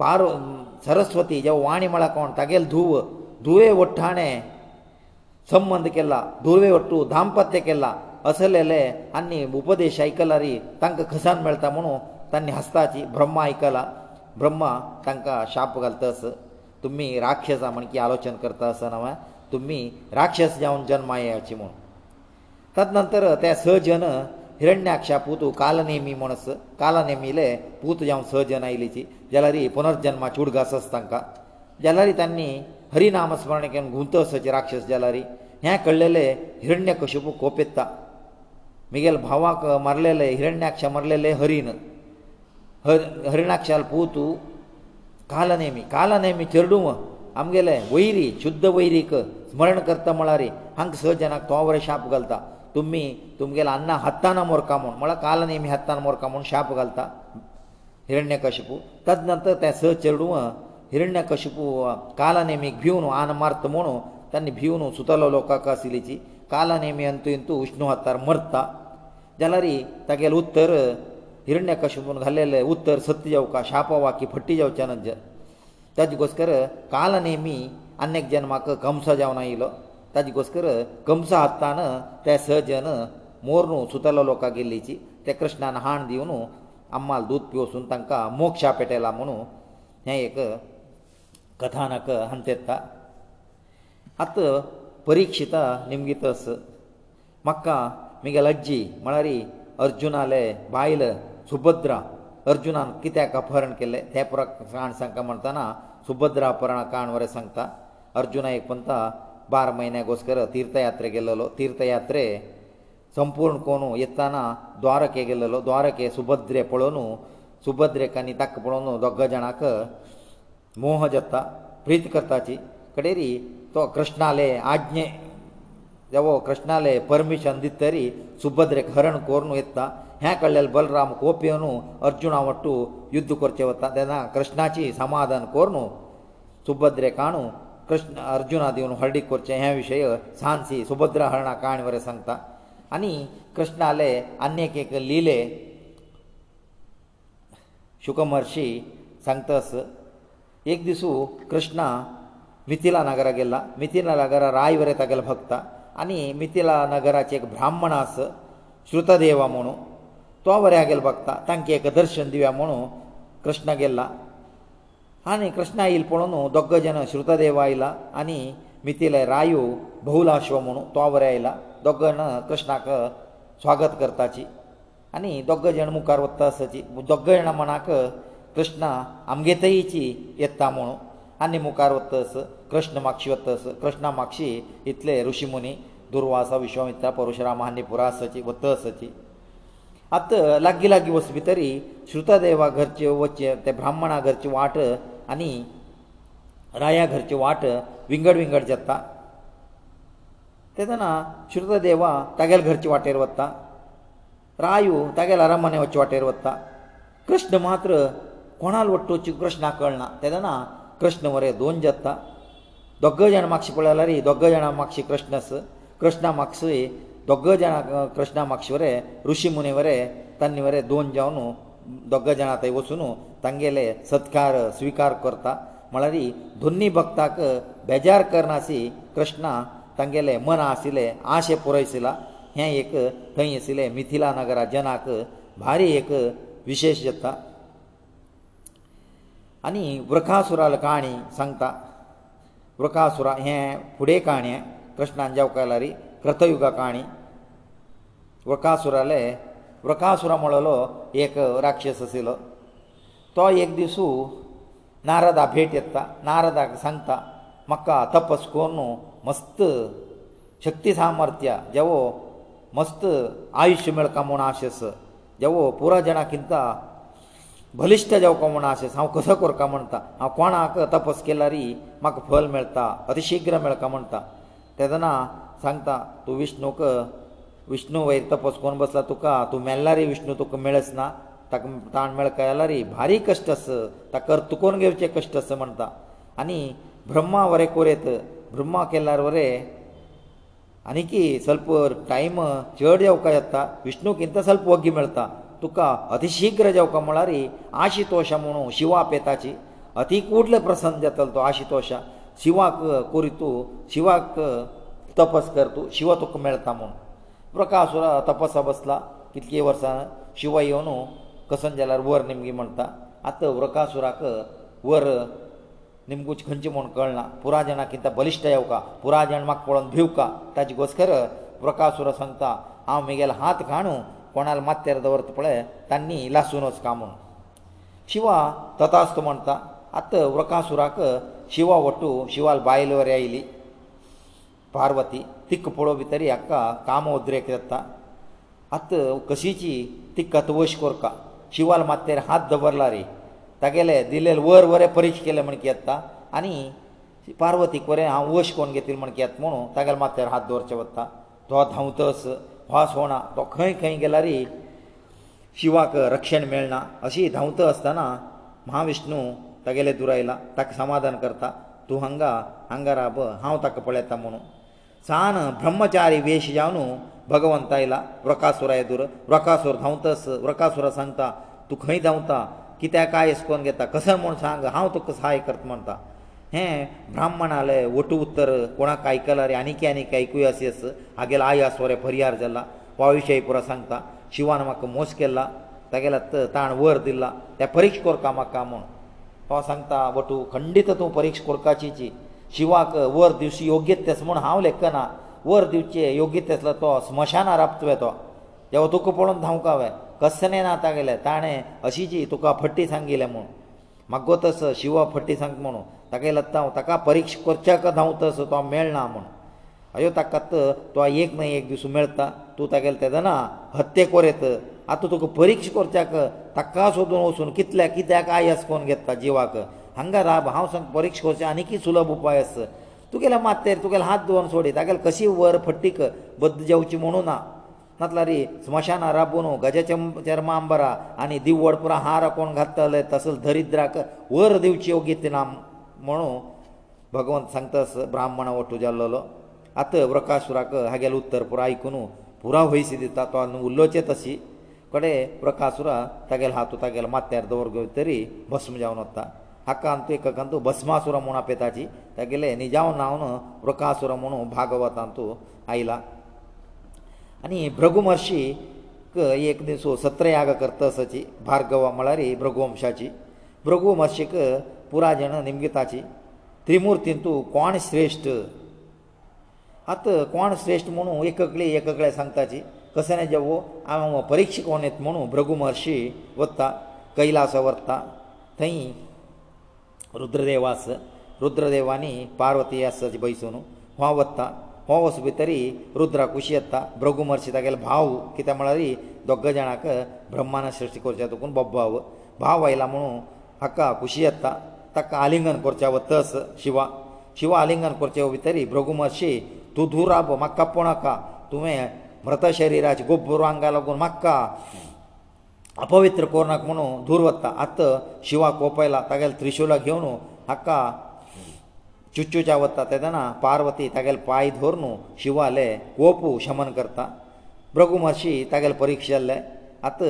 पार सरस्वती जे वाणी म्हळ्यार कोण तागेल धुव धुवे वट्टाणें संबंद केला धुवे वट्टू दाम्पत्य केला असलेले आनी उपदेश आयकला रे तांकां खसान मेळटा म्हणून तांणी हस्ताची ब्रह्मा आयकला ब्रह्मा तांकां शाप घालतास तुमी राक्षसा म्हण की आलोचन करता आसना तुमी राक्षस जावन जन्मा येयाची म्हूण तद नंतर ते स जन हिरण्याक्षा पुतू कालनेमी म्हणस कालनेमीले पूत जावन स जन आयलीची जाल्यार पुनर्जन्मा चुडगास तांकां जाल्यार तांणी हरिनाम स्मरण केन्ना गुंतसाचे राक्षस जाल्यार हें कळलेले हिरण्य कश्यप कोपेत्ता मिगेल भावाक मारलेले हिरण्याक्ष मारलेले हरीन हर हरिणाक्षाल पुतू कालनेमी कालनेमी चेरडू आमगेले वैरी शुद्ध वैरीक स्मरण करता म्हळ्यार हांकां स जनाक तोवरे शाप घालता तुमी तुमगेले अन्ना हत्ताना मोरका म्हूण म्हळ्यार काल नेमी हत्ताना मोरका म्हूण शाप घालता हिरण्य कशपू तद नंतर ते स चेडूं हिरण्य कशपू काल नेमीक भिवन आन मारत म्हणू तांणी भिवन सुतलो लोकांक आशिल्लीची काल नेमी अंतू इंतू उश्णू हत्तार मरता जाल्यार तागेलें उत्तर हिरण्य कशपून घाल्लेले उत्तर सत्य जावका शाप वा की फट्टी जावचे ना ताजे गोश्टर काल नेमी अन्य जन्माक कमसो जावन आयलो ताजे घोसकर कमसां हातान ते सजन मोरणू सुतलो लोकां गेल्लीची ते कृष्णान हाण दिवन अम्माल दूद पिवसून तांकां मोक्षा पेटयला म्हणून हें एक कथानक हांत येता आत परिक्षिता निमगीतस म्हाका म्हगे लज्जी म्हळ्यार अर्जुनाले बायल सुभद्रा अर्जुनान कित्याक अपहरण केलें तें पुराक काण सांगता म्हणटना सुभद्रा अपहरण काण वरें सांगता अर्जुना एक म्हणटा बारा म्हयन्यागोस्कर तीर्थयात्रे गेल्लो तीर्थयात्रे संपूर्ण कोण येताना द्वारके गेल्लो द्वारके सुभद्रे पळोवन सुभद्रेक आनी ताका पळोवन दोग जाणांक मोह जाता प्रीत करताची कडेरी तो कृष्णालय आज्ञे देवो कृष्णालय परमिशन दित तरी सुभद्रेक हरण कोरून येता हें कळलेलें बलराम कोप येवन अर्जुना वट्टू युध्द करचें वता तेन्ना कृष्णाची समाधान कोरून सुभद्रेक आणू कृष्ण अर्जुनाक येवन हळदीक करचें हे विशय सांसी सुभद्रा हरणा काण वरें सांगता आनी कृष्ण आले आनी एक लिले शुकमहर्शी सांगतास एक दिसू कृष्ण मिथिला नगरा गेला मिथिला नगरा राय वरें तागेलो भक्त आनी मिथिला नगराचे एक ब्राह्मण आस श्रुतदेवा म्हणू तो वऱ्या गेलो भक्ता तांकां एक दर्शन दिव्या म्हणू कृष्ण गेला आनी कृष्ण आईल पळोवन दोग जन श्रुतदेव आयला आनी मिथिले रायू बहुलाश्व म्हणून तो वरें आयला दोग जण कृष्णाक स्वागत करताची आनी दोग जण मुखार वता आसाची दोग जण मनाक कृष्ण आमगे थंयची येता म्हणून आनी मुखार वता आस कृष्ण माक्षी वता आस कृष्णा माक्षी इतले ऋषी मुनी दुर्वासा विश्वामित्रा परशुरामा आनी पुरा आसाची वता आसाची आतां लागीं लागीं वचपी तरी श्रुतदेवा घरचे वचचे ते ब्राह्मणा घरची वाट आनी राया घरची वाट विंगड विंगड जाता तेदना श्रुतदेवा तागेल घरचे वाटेर वता रायू तागेल आरामने वचचे वाटेर वता कृष्ण मात्र कोणाल वट्टोवची कृष्णा कळना तेदना कृष्ण मरे दोन जाता दोग जाण मागशी पळयल्यार दोग जाणां मागशी कृष्णस कृष्णा मागसूय दोग जाणां कृष्णा मागशी वरे ऋषी मुनी वरे तांणी वरे दोन जावन दोग जाणां थंय वचून तांगेले सत्कार स्विकार करता म्हळ्यार दोनी भक्ताक बेजार करनासी कृष्णा तांगेले मन आशिल्ले आशे पुरयसला हें एक थंय आशिल्ले मिथिला नगरा जनाक भारी एक विशेश जाता आनी वृखासुराली काणी सांगता वृखासुरा हें फुडें काणी कृष्णान जावकालारी कृतयुगा काणी वृखासुराले वृकासुरा म्हणलो एक राक्षस आशिल्लो तो एक दिसू नारदा भेट येता नारदाक सांगता म्हाका तपस कोरून मस्त शक्ती सामर्थ्य जेवो मस्त आयुश्य मेळका म्हूण आशेस जेवो पुरा जाणा किंता बलिश्ट जावपा म्हूण आशेस हांव कसो करता म्हणटा हांव कोणाक तपस केल्यारी म्हाका फल मेळटा अतिशिग्र मेळका म्हणटा तेदना सांगता तूं विष्णूक विष्णू वयर तपस कोण बसला तुका तूं मेल्ला रे विष्णू तुका मेळच ना ताका ताण मेळ कळला रे भारी कश्ट आस ताका तुकोन घेवचे कश्ट आस म्हणटा आनी ब्रह्मा वरें कोरयत ब्रह्मा केल्यार वरे आनीकी स्वल्प टायम चड जेवका येता विष्णूक इंत स्वल्प वग्गी मेळता तुका अतिशीघ्र जेवका म्हळ्यार आशितोश म्हणू शिवा पेताची अतिकूडले प्रसन्न जातलो तो आशितोश शिवाक कोरी तूं शिवाक तपस कर तूं शिवा तुका मेळता म्हूण प्रकाश तपसा बसला कितके वर्सां शिव येवन कसन जाल्यार वर निमगी म्हणटा आतां व्रकासुराक वर निमगूच खंयचे म्हूण कळना पुराजणाक कितें बलिश्ट येवका पुराजण म्हाका पळोवन भिवका ताजे घोस्कर व्रकासुर सांगता हांव म्हगेलो हात खाणू कोणाल मात्यार दवरत पळय तांणी लासून वचका म्हूण शिवा तथास्त म्हणटा आतां व्रकासुराक शिवा वटू शिवाल बायल वर आयली पार्वती तिक पळो भितर हाका काम उद्रेक जाता आत कशीची ती कतवश कोरका शिवाल मातेर हात दवरला रे तागेले दिलेले वर वरें परिश केले म्हण कियेता आनी पार्वती वरें हांव वश कोण घेतिल म्हण कियात म्हणून तागेले मातेर हात दवरचे वता तो धांवतस वास होणा तो खंय खंय गेला रे शिवाक रक्षण मेळना अशी धांवत आसतना महाविष्णू तागेले दुरायला ताका समाधान करता तूं हांगा हांगा राब हांव ताका पळयता म्हणून सान ब्रह्मचारी वेश जावन भगवंत आयला व्रकासुराय दूर व्रकासूर धांवतस व्रकासुरा सांगता तूं खंय धांवता कित्याक काय अशें करून घेता कसं म्हूण सांग हांव तुका सहाय करता म्हणटा हें ब्राह्मण आलें वटू उत्तर कोणाक आयकलां रे आनीक आनीक आयकूय अशी आस हागेलो आई आसूं रे फरियार जाला वाविशय पुरा सांगता शिवान म्हाका मोस केला तागेलो ताण वर दिला त्या परिक्ष कोरका म्हाका म्हूण तो सांगता वटू खंडीत तूं परिक्ष कोरकाची शिवाक वर दिवची योग्यता आसा म्हूण हांव लेखना वर दिवचे योग्यता आसलो तो स्मशानार आपतुवे तो देवा तुका पळोवन धांवकावे कसने ना तागेले ताणें अशी जी तुका फट्टी सांगिल्लें म्हूण म्हाका तस शिवा फट्टी सांग म्हणून तागेलत हांव ताका परिक्षा करच्याक धांवतस तो मेळना म्हूण अयो ताकात तो एक न्हय एक दीस मेळता तूं तागेलें तेदना हत्ते कोरयत आतां तुका परिक्षा करच्याक ताका सोदून वचून कितल्याक कित्याक आयस कोन घेता जिवाक हांगा राब हांव सांग परिक्षा करचें आनीक सुलभ उपाय आसा तुगेले मातेर तुगेले हात धुवन सोडय तागेले कशी वर फट्टी बद्द जेवची म्हणू ना नातला रे स्मशानां राबून गजाचें चर्मा अंबरा आनी दिवड पुरो हार कोण घातले तसले दरिद्राक वर दिवची योगीत ना म्हणून भगवंत सांगता ब्राह्मण वटू जाल्लो आत प्रकाशुराक हागेलें उत्तर पुरो आयकून पुरो वयस दिता तो आनी उरलोचें तशी कडे प्रकाशुरा तागेलो हातू तागेलो मात्यार दवर घेवन तरी भस्म जावन वता हाका आनी तूं एकाकान तूं भस्मासुर म्हूण आपयताची तागेलें निजाव नांव न्हू वृकासुर म्हुणू भागवतान तूं आयला आनी भ्रघुमहर्शी एक दीस सत्रयाग करतसाची भार्गव म्हळ्यार भ्रघुवंशाची भ्रघुमहर्शीक पुराय जण निमगिताची त्रिमुर्तीन तूं कोण श्रेश्ठ आत कोण श्रेश्ठ म्हुणू एकले एकले सांगताची कसं जे वो हांव परिक्षक कोण येत म्हुणू भ्रघुमहर्शी वता कैलास व्हरता थंय रुद्रदेव आस रुद्रदेवानी पार्वती आसाची बैसून हो वत्ता हो वस भितरी रुद्राक उशी येता भृगू म्हर्शी तागेलो भाव कित्याक म्हळ्यार दोग्गा जाणाक ब्रह्मान सृश्टी करच्या तुकून बब्बाव भाव आयला म्हणून हाका खुशी येता ताका आलिंगन करचें वतस शिवा शिवा आलिंगन करचे भितरी भृगू म्हर्शी तूं धुराब म्हाका कोणाका तुवें मृत शरिराची गोबरू आंगा लागून म्हाका अपवित्र कोरनाक म्हणून दूर वता आत्त शिवा कोपयला तागेले त्रिशुला घेवन हाका चुच्चुच्या वता तेदना पार्वती तागेले पांय धर न्हू शिवाले कोपू शमन करता भ्रघु महर्शी तागेले परिक्षेल्ले आत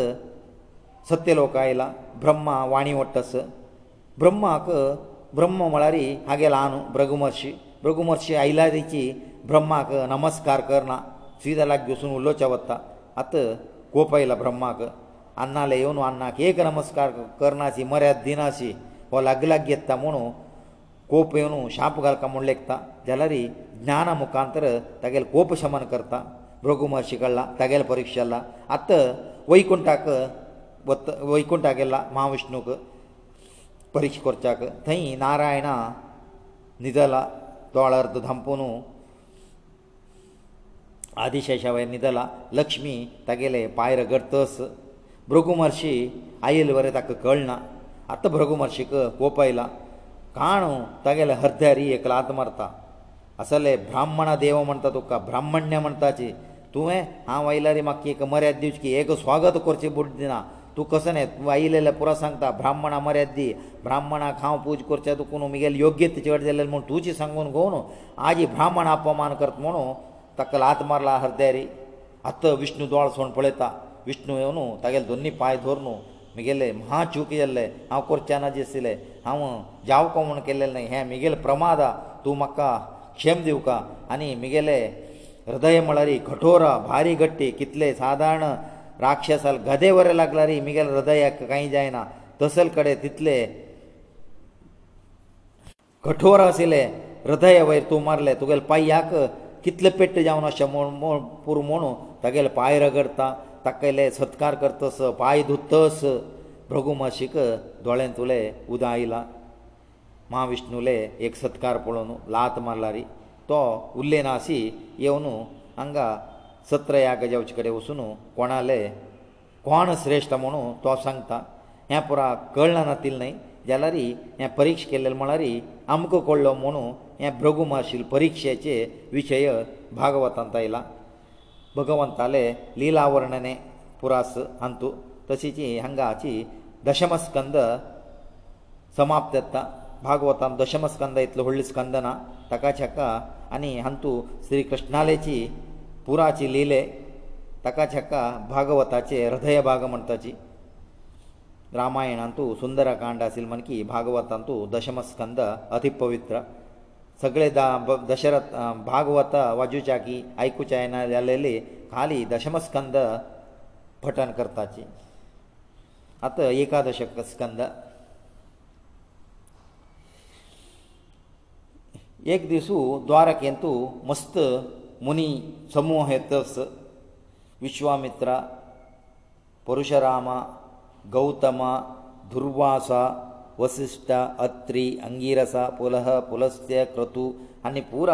सत्य लोक आयला ब्रह्मा वाणी वट्टस ब्रह्माक ब्रह्म म्हळ्यार हागेला आनू भ्रघु महर्शी भ्रघु महर्शी आयला तेची ब्रह्माक नमस्कार करना सीदलाक घुसून उलोवचें वता आत कोप आयला ब्रह्माक ಅನ್ನಲೆಯೋನು ಅಣ್ಣಾಕೆ ಏಕ ನಮಸ್ಕಾರ ಕರ್ನಾಚಿ ಮರ್ಯಾದ ದಿನಾಚಿ ಓಲ ಅಗಲಗೆತ್ತಾ ಮಣೋ ಕೋಪೆಯೋನು ಶಾಪಗಲ್ಕ ಮೊಂಡ್ಲೆಕ್ತ ಜಲರಿ ಜ್ಞಾನ ಮುಕಾಂತರ ತಗೇಲ ಕೋಪ ಶಮನ ಕರ್ತ ರೋಗಮಾಶಿಗಳ ತಗೇಲ ಪರೀಕ್ಷೆ ಅಲ್ಲ ಅತ್ತ ವೈಕುಂಠಕ ಒತ್ತ ವೈಕುಂಠ ಅಗೇಲ್ಲ ಮಾ ವಿಶ್ವನೋ ಪರಿಶೋಚಾಕ ತೈ ನಾರಾಯಣ ನಿದಲ ದೊಳರ್ದ ಧಂಪುನು ఆదిಶೇಷವಯ ನಿದಲ ಲಕ್ಷ್ಮಿ ತಗಲೇ ಪಾಯರ ಗರ್ತಸ ભગુમર્ષિ આયલે વરે તક કળના અત બ્રઘુમર્ષિક કોપૈલા કાણો તગેલે હર્ધરી એકલાત મરતા અસલે બ્રાહ્મણ દેવ મંતતો કે બ્રાહ્મણ્ય મંતાચે તુ હે હા વૈલારે મક્કે એક મર્યાદ દીજ કે એક સ્વાગત કરચે બુડ દિના તુ કસને વૈલેલા પુરા સંતા બ્રાહ્મણ મર્યાદ દી બ્રાહ્મણા ખાવ પૂજ કરચે તો કોનું મિગેલ યોગ્ય તે ચવડલે મન તુજી સંગોન ગોનો આજી બ્રાહ્મણ અપમાન કરત મણો તકલાત મરલા હર્ધરી અત વિષ્ણુ દોળ સણ પોલેતા विष्णू येवन तागेले दोनी पांय धरून म्हगेले म्हा चूक जाल्ले हांव करचें ना जिसले हांव जावको म्हूण केल्लें न्हय हें म्हगेलें प्रमाद आहा तूं म्हाका क्षेम दिवका आनी म्हगेले हृदय म्हळ्यार कठोर भारी घट्टी कितले सादारण राक्षसाल गदे वरें लागल्यार म्हगेले हृदयाक कांय जायना तसले कडेन तितले कठोर आशिल्ले हृदय वयर तूं मारले तुगेले पांयाक कितले पेट्ट जावन अशें म्हूण पुरो म्हूण तागेले पांय रगडता ताकयले सत्कार करतस पांय धुत्तस भ्रघुमाशीक दोळ्यांतुले उदक आयला महाविष्णुले एक सत्कार पळोवन लात मारला री तो उल्लेनासी येवन हांगा सत्र याग जेवचे कडेन वचून कोणाले कोण श्रेश्ठ म्हणून तो सांगता हें पुरा कळना नातील न्हय जाल्यारी हें परिक्षा केल्लें म्हळ्यारी अमको कळ्ळो म्हणून हें भ्रघुमाशील परिक्षेचे विशय भागवतांत आयला भगवंताले लिला वर्णने पुरास हांतू तशीची हांगाची दशमस्कंद समाप्त येता भागवतान दशमस्कंद इतलो व्हडली स्कंद ना ताका छका आनी हांतू श्री कृष्णालेची पुराची लिले ताका छका भागवताचे हृदय भाग म्हणटाची रामायणांतू सुंदरकांड आशिल्ले म्हण की भागवतांतू दशमस्कंद अतिपवित्र सगळे दशरथ भागवत वाजूच्या की आयकुच्या येना जाल्लेले खाली दशमस्कंद पठन करताची आतां एकादश स्कंद एक दिसू द्वारकेंतू मस्त मुनी समूह येतस विश्वामित्र परशुराम गौतम दुर्वासा ವಸಿಷ್ಠ ಅತ್ರಿ ಅಂಗಿರಸ ಪುಲಹ ಪುಲಸ್ಯ ಕೃತು ಅನ್ನಿ ಪೂರ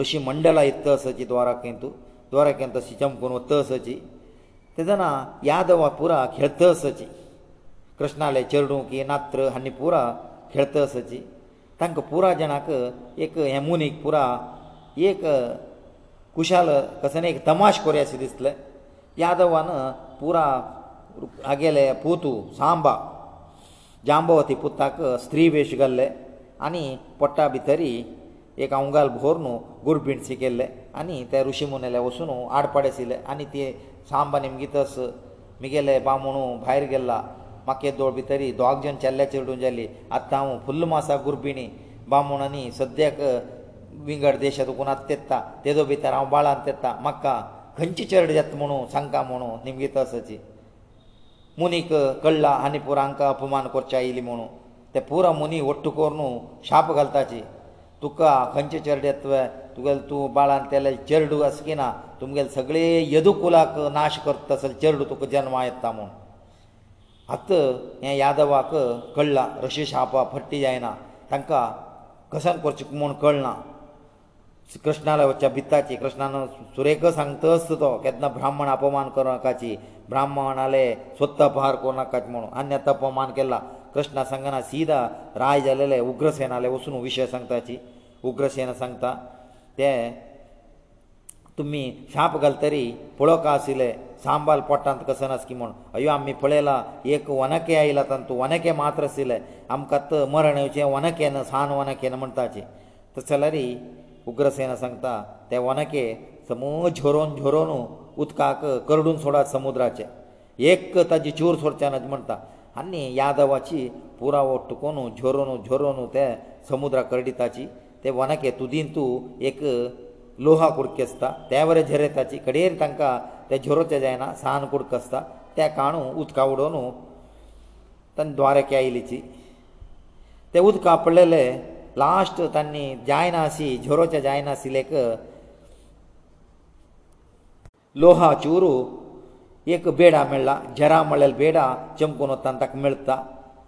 ಋಷಿ ಮಂಡಲ ಇತ್ತ ಸಚಿ ದ್ವಾರಕೇಂತು ದ್ವಾರಕೇಂತ ಸಿಚಂ ಕುನುತ್ತ ಸಚಿ ತದನ ಯಾದವ ಪುರ ಖೇಳ್ತ ಸಚಿ ಕೃಷ್ಣಾಲೆ ಚರಡು ಕಿ ನಾತ್ರ ಅನ್ನಿ ಪೂರ ಖೇಳ್ತ ಸಚಿ ತಂಕ ಪೂರ ಜನಕ ಏಕ ಹೆಮುನಿಕ್ ಪೂರ ಏಕ ಕುಶಾಲ ಕಸನೆ ಏಕ ತಮಾಷ್ ಕೊರ್ಯಾಸಿ ದಿಸ್ತಲೆ ಯಾದವನ ಪೂರ ಆಗೇಲೆ ಪೂತು ಸಾಂಬಾ जांबवती पुताक स्त्री वेश घाल्ले आनी पोट्टा भितरी एक अवंगाल भोर न्हू गुरभिणसी केल्ले आनी ते ऋषी मुनेल्या वचून आडपाड आशिल्ले आनी ते सांब निमगितस मिगेले बामणू भायर गेल्ला म्हाका दोळ भितरी दोग जन चल्ल्या चेडूं जाली आतां हांव फुल्ल मासा गुरभिणी बामणांनी सद्याक विंगड देशा दुखून आत तेत्ता तेजो भितर हांव बाळांत तेत्ता म्हाका खंयची चेडे येता म्हणू सांगता म्हणू निमगितसाची मुनीक कळला आनी पुरांक अपमान करचें आयली म्हणून ते पुरो मुनी वट्ट करून शाप घालताची तुका खंयचे चेरडे तुवें तुगेले तूं बाळान तेले चेरडू आस की ना तुमगेले सगळे येदुकुलाक नाश करता आसले चेरडू तुका जल्मा येता म्हूण आत हे यादवाक कळला रशी शापा फट्टी जायना तांकां कसन करचें म्हूण कळना कृष्णाला वच्चा भिताची कृष्णान सुरेख सांगता आस तो केन्ना ब्राह्मण अपमान करूं नाकाची ब्राह्मण आले स्वत्त पार करूं नाकाची म्हणून आनी आतां अपमान केला कृष्णा सांगना सीदा राय जालेले उग्रसेन आले वचून विशय सांगताची उग्रसेन सांगता ते तुमी शाप घालतरी पळोवका आशिल्ले सांबाल पोटांत कसन आसकी म्हूण अयो आमी पळयला एक वनके आयला तांत तूं वनके मात्र आशिल्ले आमकां मरण येवचें वनकेन सान वनकेन म्हणटाचें तशें जाल्यार उग्रसेना सांगता ते वनके समूह झरोवन झरोवन उदकाक करडून सोडात समुद्राचे एक ताजी चूर सोडचे ना म्हणटा आनी यादवाची पुरा वट्टुकोन झरोवन झरोवन ते समुद्रा करडिताची ते वनके तुदीन तूं एक लोहा कुडके आसता ते वरें झरयताची कडेर तांकां ते झरोवचें जायना सान कुडक आसता ते काणू उदका उडोवन तांणी द्वारके आयलीची ते उदका पडलेले लास्ट तांणी जायना आशी झोरोचे जायना आशिल्लेक लोहा चोरू एक बेडा मेळ्ळा झेरा म्हळ्ळेल बेडा चमकून वतना ताका मेळटा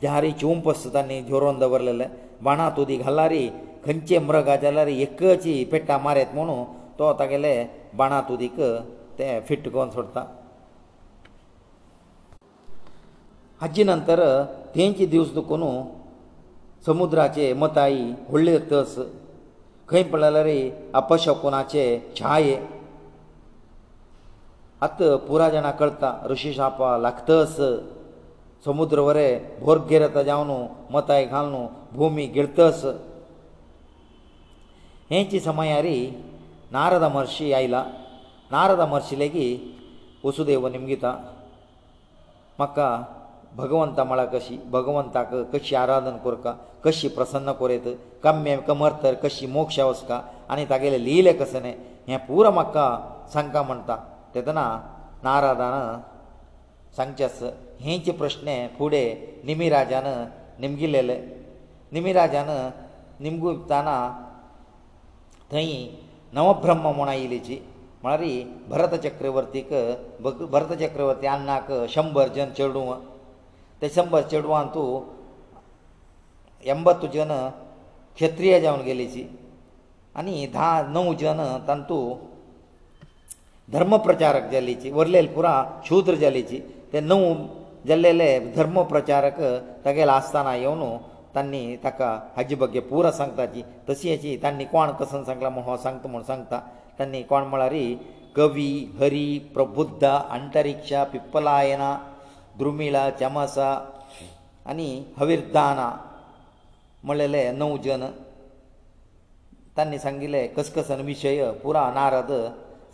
जारी चोंप आसता तांणी झोरोन दवरलेले बाणा तुदी घालारी खंयचे मृगा जाल्यार एकची पेट्टा मारेत म्हणून तो तागेले बाणा तुदीक ते फिट्ट करून सोडता हाजे नंतर तेंचे दिवस दुखून ಸಮುದ್ರache ಮತಾಯಿ ಹೊಳ್ಳೆ ತಸ್ ಕೈಂ ಫಲಲರೆ ಅಪಶಪুনাचे छाया હત پورا ಜನ ಕಳ್ತಾ ಋಷಿ ಶಾಪಾ लागತಸ್ ಸಮುದ್ರವರೆ ಭೋರ್ಗ್ಯರತ ಜವನು ಮತಾಯಿ ಖ าล ನು ಭೂಮಿ ಗಿರ್ತಸ್ ಹೆಂಚ ಸಮಯಾರಿ ನಾರದಮರ್ಷಿ ಐಲ ನಾರದಮರ್ಷિલેಗಿ ವಸುದೇವ ನಿಮಿಗಿತ ಮಕ್ಕ भगवंता म्हळ्यार कशी भगवंताक कशी आराधन करता कशी प्रसन्न करयत कम्य कमर तर कशी मोक्ष वचका आनी तागेलें लिहिलें कशें न्हय हें पुरो म्हाका सांगता म्हणटा तेदना नारादान सांगचेस हेचे प्रश्न फुडें निमिराजान निमगिल्लेले निमिराजान निमगुताना थंय नवब्रह्म म्हूण आयिल्लीची म्हळ्यार भरत चक्रवर्तीक भरत चक्रवर्ती अन्नाक शंबर जन चेडूं डिसेंबर चेडवान तूं एम्बत्तू जन क्षत्रीय जावन गेलीची आनी धा णव जन तांतू धर्मप्रचारक जालीची वरलेल पुरा शुद्र जालीची ते णव जाल्लेले धर्मप्रचारक तागेले आसतना येवन तांणी ताका हाजी बग्गे पुरा सांगताची तशी अशी तांणी कोण कसन सांगला म्हूण हो सांगता म्हूण सांगता तांणी कोण म्हळ्यार कवी हरी प्रबुध्द अंतरिक्ष पिप्पलायना द्रुमिळा चमसा आनी हवीरदाना म्हणलेले णव जन तांणी सांगिल्ले कसकसन विशय पुरा नारद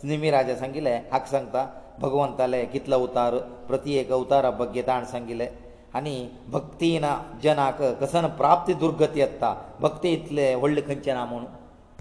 निमिराजा सांगिल्ले हाका सांगता भगवंताले कितलो अवतार प्रत्येक अवतारा बग्गे ताण सांगिल्ले आनी भक्तीन जनाक कसन प्राप्ती दुर्गती येता भक्ती इतले व्हडले खंयचे ना म्हणून